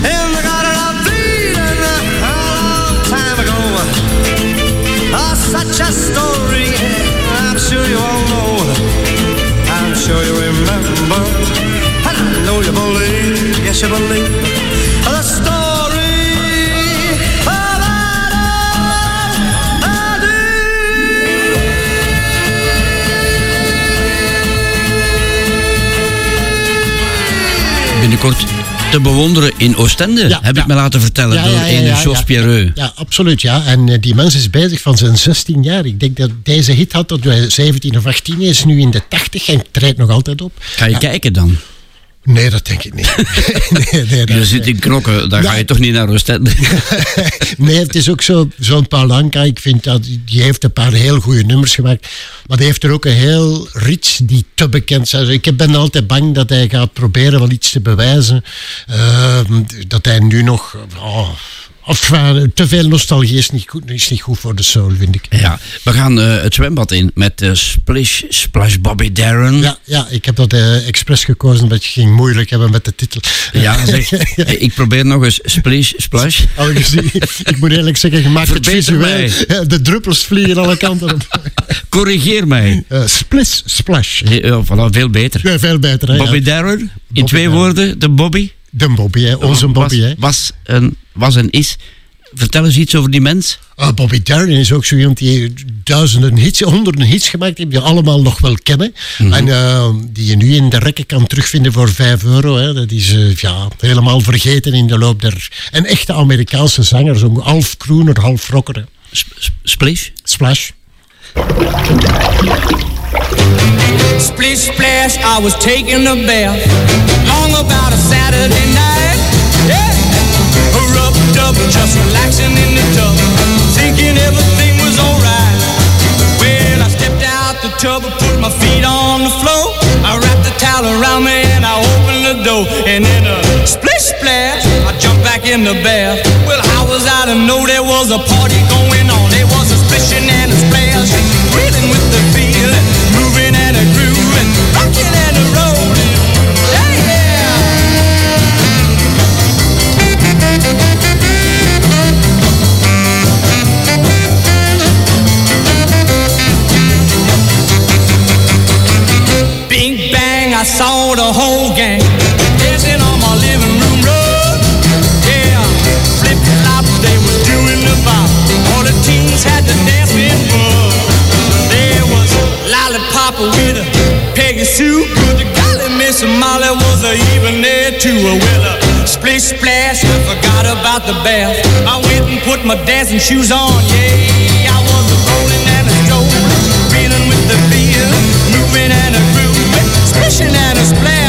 In the Garden of Eden, a long time ago, oh, such a story. I'm sure you all know. I'm sure you remember, know you believe. Yes, you believe the story of Adam and Binnenkort te bewonderen in Oostende, heb ik me laten vertellen Ja, door ja, ja, een Jos ja. Pierreux. Ja, absoluut. Ja. En eh, die mens is bezig van zijn 16 jaar. Ik denk dat deze hit had dat hij 17 of 18 is, nu in de 80 en treedt nog altijd op. Ga je kijken dan? Nee, dat denk ik niet. nee, nee, Je zit in Knokken, dan ga je toch niet naar Oostende. nee, het is ook zo, zo'n Paul Anka, ik vind dat, die heeft een paar heel goede nummers gemaakt, maar die heeft er ook een heel rits die te bekend zijn. Ik ben altijd bang dat hij gaat proberen wel iets te bewijzen, eh, dat hij nu nog... oh, of, te veel nostalgie is niet, goed, is niet goed voor de soul, vind ik. Ja, we gaan eh, het zwembad in met eh, Splish Splash Bobby Darren. Ja, ja, ik heb dat eh, expres gekozen omdat je ging moeilijk hebben met de titel. Ja, zeg. Ik probeer nog eens Splish Splash. Gezien, ik moet eerlijk zeggen, je maakt het visueel. mij. De druppels vliegen alle kanten op. Corrigeer mij. Splish, splash. Oh, voilà, veel beter. Ja, veel beter. Hè, Bobby ja. Darren, in Bobby twee Darren. woorden, de Bobby. De Bobby, hè, onze Bobby. was, Hè. Was, een, was en is. Vertel eens iets over die mens. Ah, Bobby Darin is ook zo iemand die duizenden hits, honderden hits gemaakt heeft, die je allemaal nog wel kennen. Mhm. En eh, die je nu in de rekken kan terugvinden voor 5 euro. Hè. Dat is eh, ja, helemaal vergeten in de loop der... Een echte Amerikaanse zanger, zo'n half crooner, half rocker. hè. Splish? Splash. Splish splash, I was taking a bath long about a Saturday night. Yeah, up just relaxing in the tub, thinking everything was alright. Well, I stepped out the tub and put my feet on the floor. I wrapped the towel around me and I opened the door. And in a splish splash, I jumped back in the bath. Well, how was I to know there was a party going on? There was a splishing and a splash, reeling with the feeling, moving and a grooving, rocking and a rolling. I saw the whole gang dancing on my living room rug. Yeah, flip flop, they was doing the bop. All the teens had dance with bug. There was lollipop with a Peggy Sue. Good golly, Miss Molly was even there too. Well, a splish splash, I forgot about the bath. I went and put my dancing shoes on. Yeah, I was rolling and a grooving, splishing and a splashing.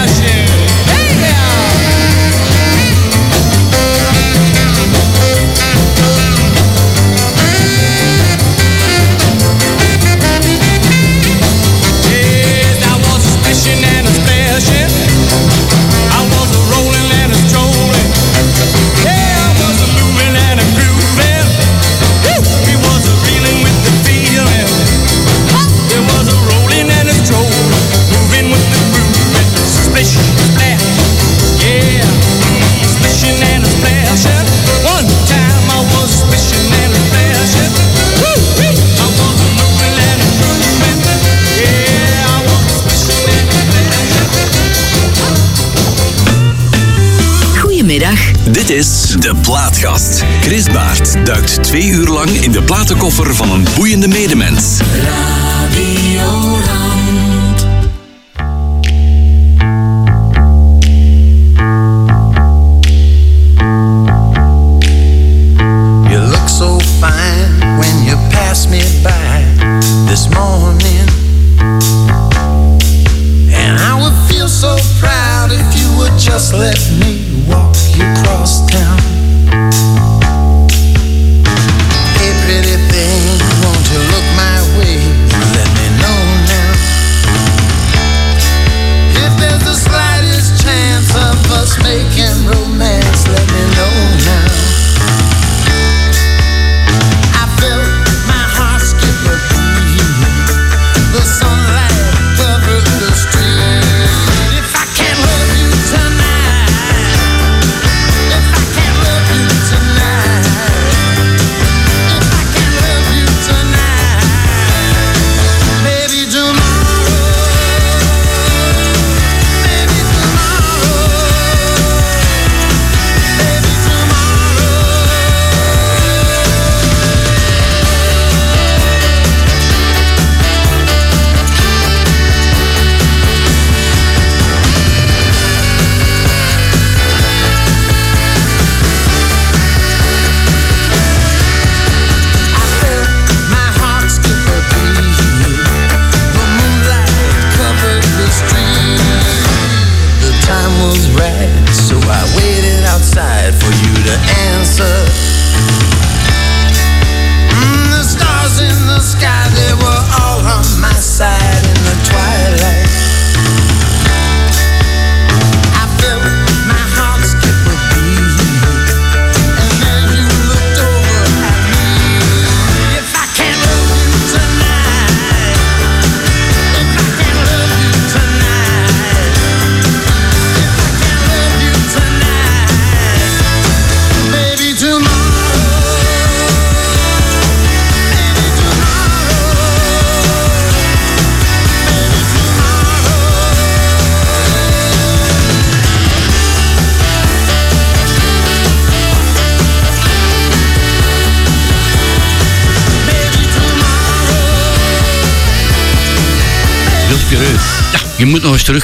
Dit is De Plaatgast. Chris Baert duikt twee uur lang in de platenkoffer van een boeiende medemens. You look so fine when you pass me by this morning. And I would feel so proud if you would just let me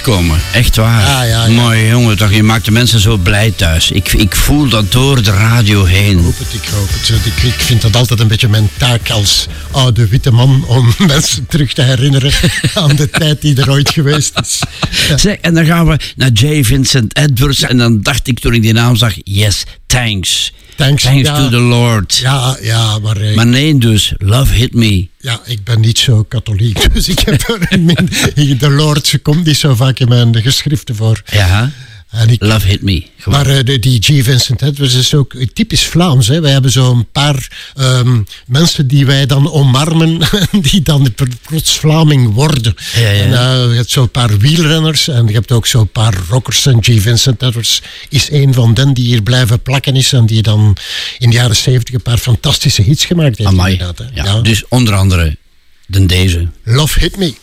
terugkomen. Echt waar. Ja, ja. Mooi jongen, toch? je maakt de mensen zo blij thuis. Ik, ik voel dat door de radio heen. Ik hoop het, ik hoop het. Ik, ik vind dat altijd een beetje mijn taak als oude witte man om mensen terug te herinneren aan de tijd die er ooit geweest is. Zeg, en dan gaan we naar J. Vincent Edwards. En dan dacht ik toen ik die naam zag, yes, thanks. Thanks, to the Lord. Ja, ja eh, maar... Nee, dus, love hit me. Ja, ik ben niet zo katholiek, dus ik heb er de Lord ze komt niet zo vaak in mijn geschriften voor. Ja. Love Hit Me. Maar eh, die G. Vincent Edwards is ook typisch Vlaams. Hè. Wij hebben zo'n paar ehm, mensen die wij dan omarmen, die dan plots Vlaming worden. En, uh, je hebt zo'n paar wielrenners en je hebt ook zo'n paar rockers. En G. Vincent Edwards is een van den die hier blijven plakken is en die dan in de jaren zeventig een paar fantastische hits gemaakt heeft. Amai. Ja, dus onder andere de deze. Love Hit Me.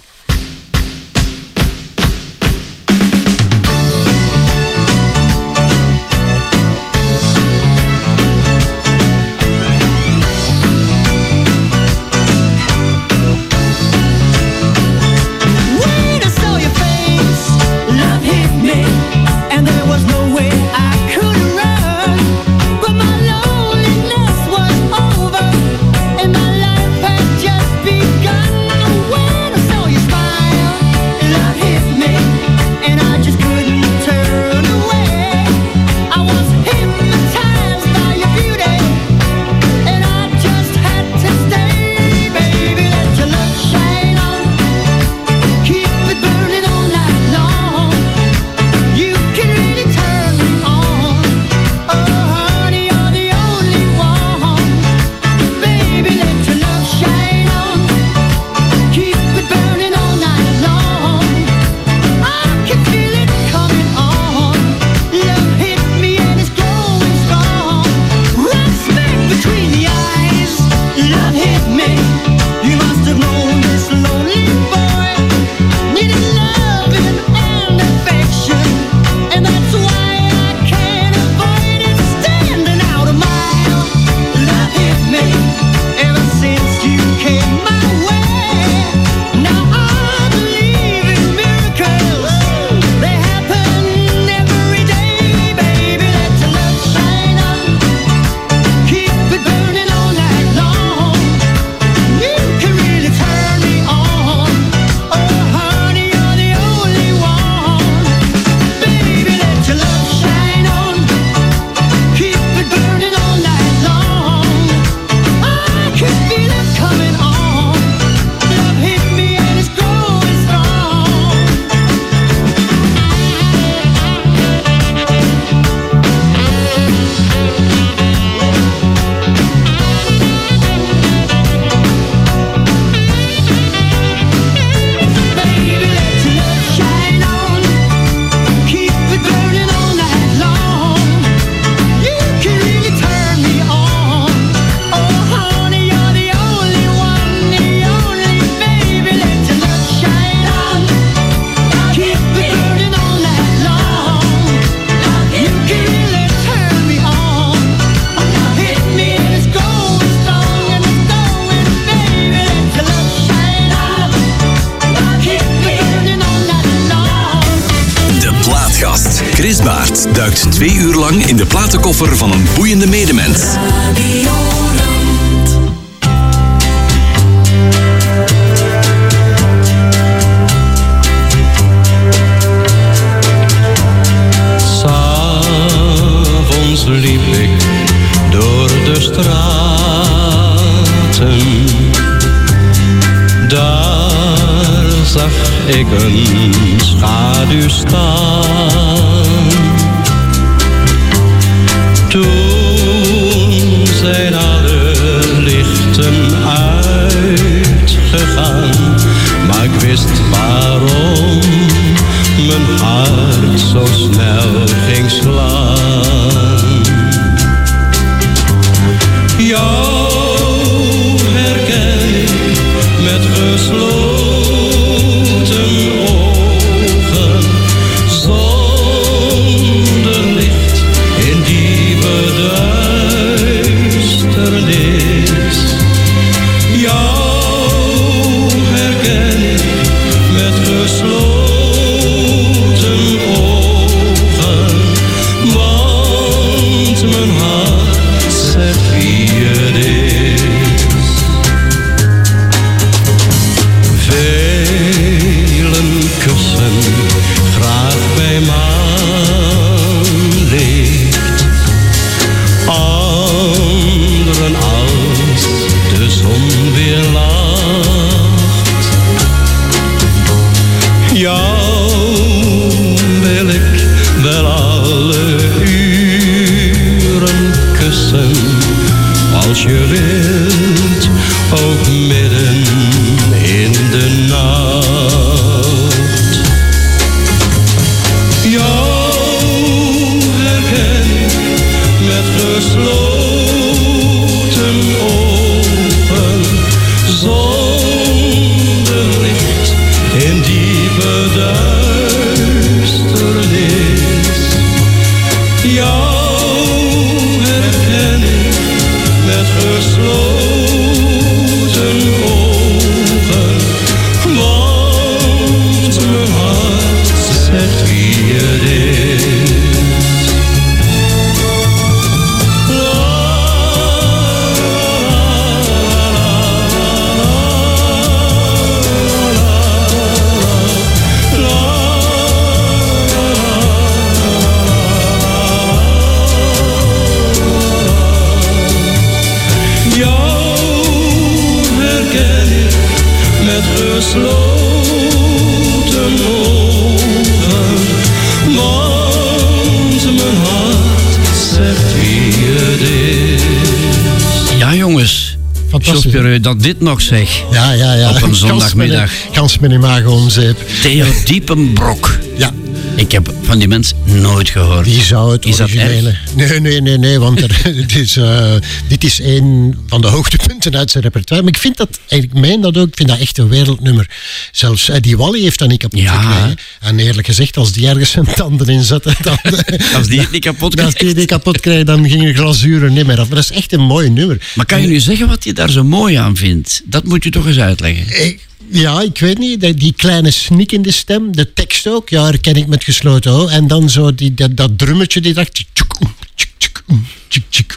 Dit nog zeg. Ja, ja, ja. Op een zondagmiddag. Kans met die maag om zeep. Theo Diepenbrok. Ja. Ik heb van die mens nooit gehoord. Die zou het Is originele... Nee, nee, nee, nee, want er, het is, eh, dit is een van de hoogtepunten uit zijn repertoire. Maar ik vind dat, ik meen dat ook, ik vind dat echt een wereldnummer. Zelfs Eddie Wally heeft dat niet kapot Ja. gekregen. En eerlijk gezegd, als die ergens zijn tanden in zetten, dan... Als die het niet kapot Als die het niet kapot krijgt, dan gingen de glazuren niet meer af. Maar dat is echt een mooi nummer. Maar kan je nu zeggen wat je daar zo mooi aan vindt? Dat moet je toch eens uitleggen. Ik- ja, ik weet niet. Die- kleine snikkende stem, de tekst ook, ja, herken ik met gesloten ogen. En dan zo die, dat, dat drummetje die dacht.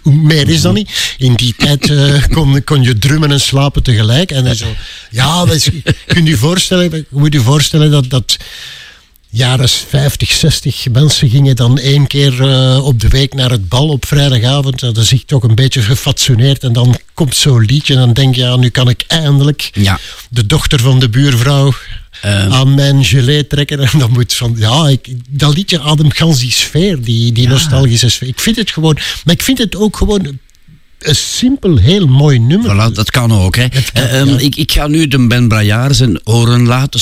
Meer is dat niet. In die tijd eh, kon, kon je drummen en slapen tegelijk. En dan zo, ja, is, je voorstellen, moet je voorstellen dat, dat jaren 50, 60 mensen gingen dan één keer eh, op de week naar het bal op vrijdagavond. Dat is ik toch een beetje gefatsoeneerd. En dan komt zo'n liedje en dan denk je, ja, nu kan ik eindelijk Ja. de dochter van de buurvrouw Ehm. aan mijn gelee trekken. En dan moet van, ja, ik, dat liedje ademt gans die sfeer, die, die nostalgische sfeer. Ik vind het gewoon, maar ik vind het ook gewoon een simpel, heel mooi nummer. Voilà, dat kan ook. Hè. kan, Eh, ehm, ja. ik, ik ga nu de Ben Braillard zijn oren laten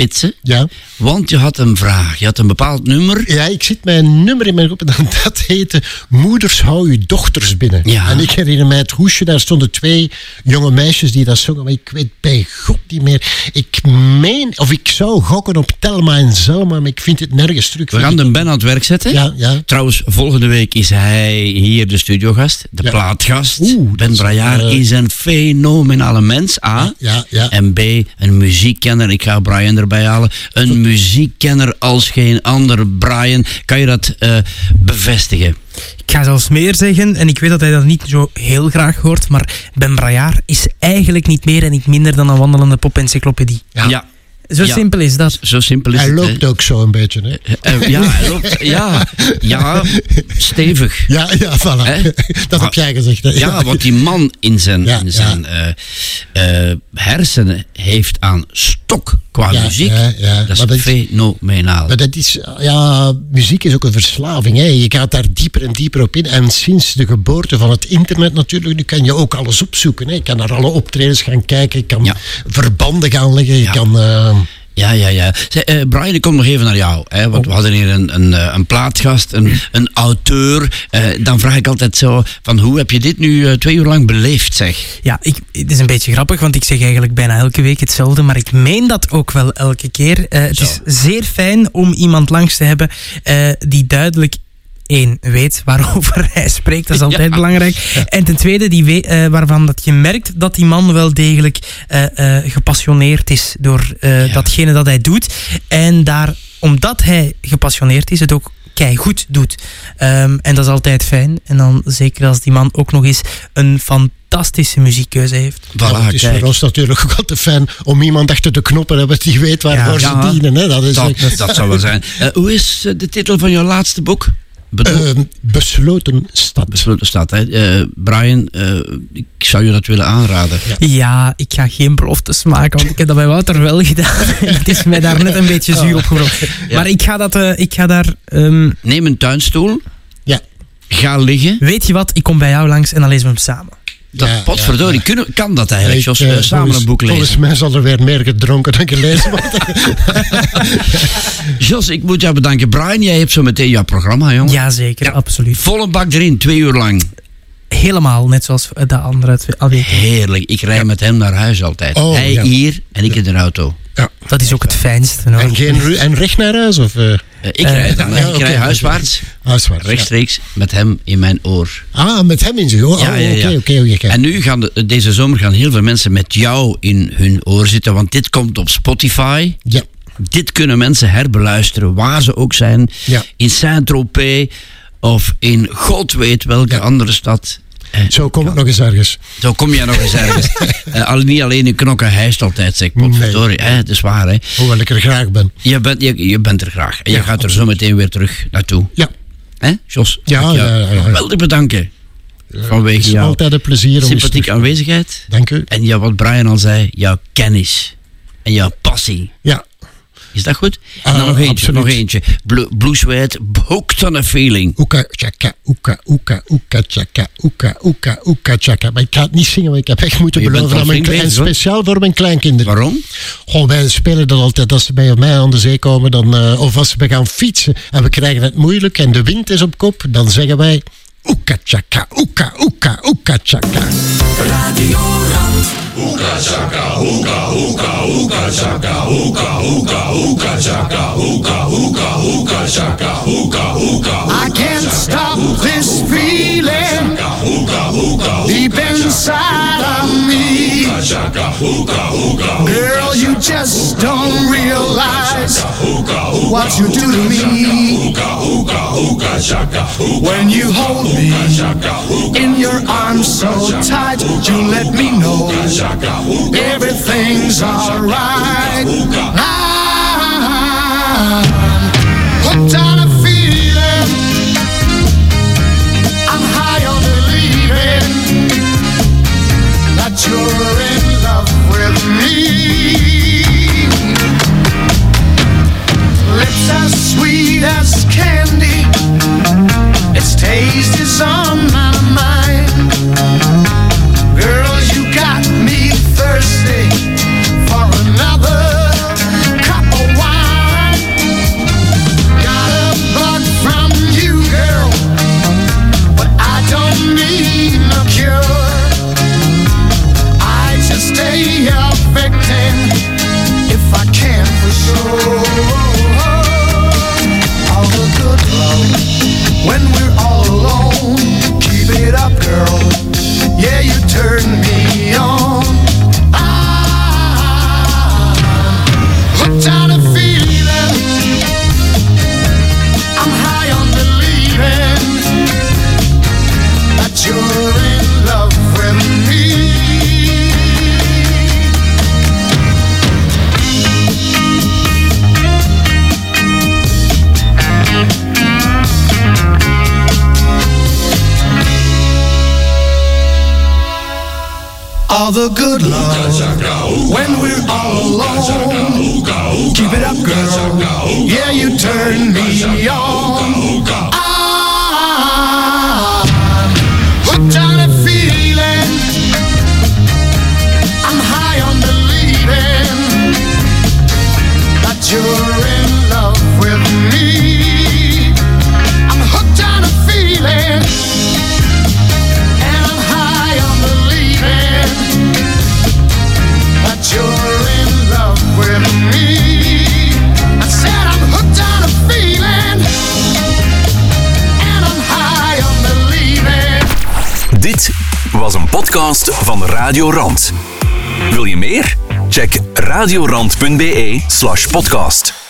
spitsen. Ja. Want je had een vraag. Je had een bepaald nummer. Ja, ik zit met een nummer in mijn groep en dat heette Moeders hou uw dochters binnen. Ja. En ik herinner mij het hoesje, daar stonden twee jonge meisjes die dat zongen, maar ik weet bij God niet meer. Ik meen, of ik zou gokken op Telma en Zelma, maar ik vind het nergens terug. We gaan de Ben aan het werk zetten. Ja, ja. Trouwens, volgende week is hij hier de studiogast, de Ja. plaatgast. Oeh, ben is, Braillard eh, is een fenomenale mens, A. Ja, ja. En B, een muziekkenner. Ik ga Brian erbij halen. Een muziekkenner als geen ander. Brian, kan je dat eh, bevestigen? Ik ga zelfs meer zeggen, en ik weet dat hij dat niet zo heel graag hoort, maar Ben Braillard is eigenlijk niet meer en niet minder dan een wandelende pop-encyclopedie. Ja. Zo Ja. simpel is dat. Zo simpel is Hij het. hè. loopt ook zo een beetje, hè? Eh, ja, hij loopt, ja, ja, stevig. Ja, ja, voilà. Hè? Dat heb jij gezegd, hè? Ja, want die man in zijn, Ja, in zijn eh, eh, hersenen heeft aan stok qua Ja, muziek. ja, ja. Dat is Maar dat is- fenomenaal. Maar dat is, ja, muziek is ook een verslaving. Hè. Je gaat daar dieper en dieper op in. En sinds de geboorte van het internet natuurlijk, nu kan je ook alles opzoeken. Hè. Je kan naar alle optredens gaan kijken, je kan Ja. verbanden gaan leggen, je Ja. kan... Ja, ja, ja. Eh, Brian, ik kom nog even naar jou. Hè, want we hadden hier een, een, eh, een plaatgast, een, een auteur. Eh, dan vraag ik altijd zo, van hoe heb je dit nu twee uur lang beleefd, zeg? Ja, ik, het is een beetje grappig, want ik zeg eigenlijk bijna elke week hetzelfde, maar ik meen dat ook wel elke keer. Eh, het Zo. is zeer fijn om iemand langs te hebben die duidelijk één, weet waarover hij spreekt. Dat is altijd Ja. belangrijk. En ten tweede, die eh, waarvan dat je merkt dat die man wel degelijk eh, eh, gepassioneerd is door eh, Ja. datgene dat hij doet. En daar, omdat hij gepassioneerd is, het ook goed doet. Ehm, en dat is altijd fijn. En dan zeker als die man ook nog eens een fantastische muziekkeuze heeft. ja, Voilà, het is kijk. voor ons natuurlijk ook altijd fijn om iemand achter de knoppen te hebben die weet waarvoor Ja, ze dienen. Hè. Dat is Dat, dat zou wel zijn. Eh, hoe is de titel van jouw laatste boek? Bedo- Eh, besloten stad. Besloten stad, hè. Eh, Brian, eh, ik zou je dat willen aanraden. Ja, ik ga geen beloftes maken, want ik heb dat bij Wouter wel gedaan. het is mij daar net een beetje zuur opgebroken. Ja. Maar ik ga, dat, eh, ik ga daar... ehm, Neem een tuinstoel. Ja. Ga liggen. weet je wat, ik kom bij jou langs en dan lezen we hem samen. Dat Ja, potverdorie, kunnen, kan dat eigenlijk, Jos? eh, Eh, samen volgens- een boek lezen. Volgens mij zal er weer meer gedronken dan gelezen worden. Jos, ik moet jou bedanken. Brian, jij hebt zo meteen jouw programma, jongen. Jazeker, absoluut. Volle bak erin, twee uur lang. Helemaal, net zoals de andere twee alweer. Heerlijk. Ik rij met hem naar huis altijd. Oh, Hij ja. hier en ik in de auto. Dat is ook het fijnste. hoor. En, geen, ru- en recht naar huis? Of, eh? Eh, ik rij dan. ja, ik oké, rij huiswaarts, Huiswaarts, rechtstreeks, met hem in mijn oor. Ah, met hem in zijn oor. Ja, Oh, ja, ja. Oké, oké, oké. En nu gaan de- deze zomer gaan heel veel mensen met jou in hun oor zitten, want dit komt op Spotify. Ja. Dit kunnen mensen herbeluisteren, waar ze ook zijn. Ja. In Saint-Tropez of in god weet welke andere stad. Eh, Zo kom ik nog eens ergens. Zo kom je nog eens ergens. Eh, al, niet alleen in knokken hijst altijd, zeg ik. Potverdorie, hè, het is waar, hè. Hoewel ik er graag ben. Je bent, je, je bent er graag. En je gaat er zo meteen weer terug naartoe. Ja. Hè, Jos? Ja, ja, ja, ja. Geweldig bedanken. Het Vanwege is jou. altijd een plezier om sympathieke aanwezigheid. Dank u. En ja, wat Brian al zei, jouw kennis. En jouw passie. Ja. Is dat goed? En Ah, dan nog eentje, absoluut. nog eentje. Blue, Sweat, Hooked on a Feeling. Oeka, chaka, oeka, oeka, oeka, chaka, oeka, oeka, oeka, chaka. Maar ik ga het niet zingen, want ik heb echt moeten beloven aan mijn hoor. speciaal voor mijn kleinkinderen. Waarom? Goh, wij spelen dat altijd als ze bij mij aan de zee komen, dan, eh, of als we gaan fietsen en we krijgen het moeilijk en de wind is op kop, dan zeggen wij oeka, chaka, oeka, oeka, oeka, chaka. Radio Rand. Hoeka chaka, hoeka, hoeka, hoeka chaka, hoeka, hoeka, hoeka chaka, hoeka, hoeka, hoeka chaka, hoeka, hoeka. I can't stop this feeling deep inside of me. Girl, you just don't realize what you do to me. When you hold me in your arms so tight, you let me know everything's alright. I'm hooked on a feeling. I'm high on believing that you're in love with me. Lips as sweet as candy, its taste is on my girl. Yeah, you turn me All the good love when we're all alone. Keep it up, girl. Yeah, you turn me on. Ah. I'm Dit was een podcast van Radio Rand. Wil je meer? Check radiorand.be slash podcast.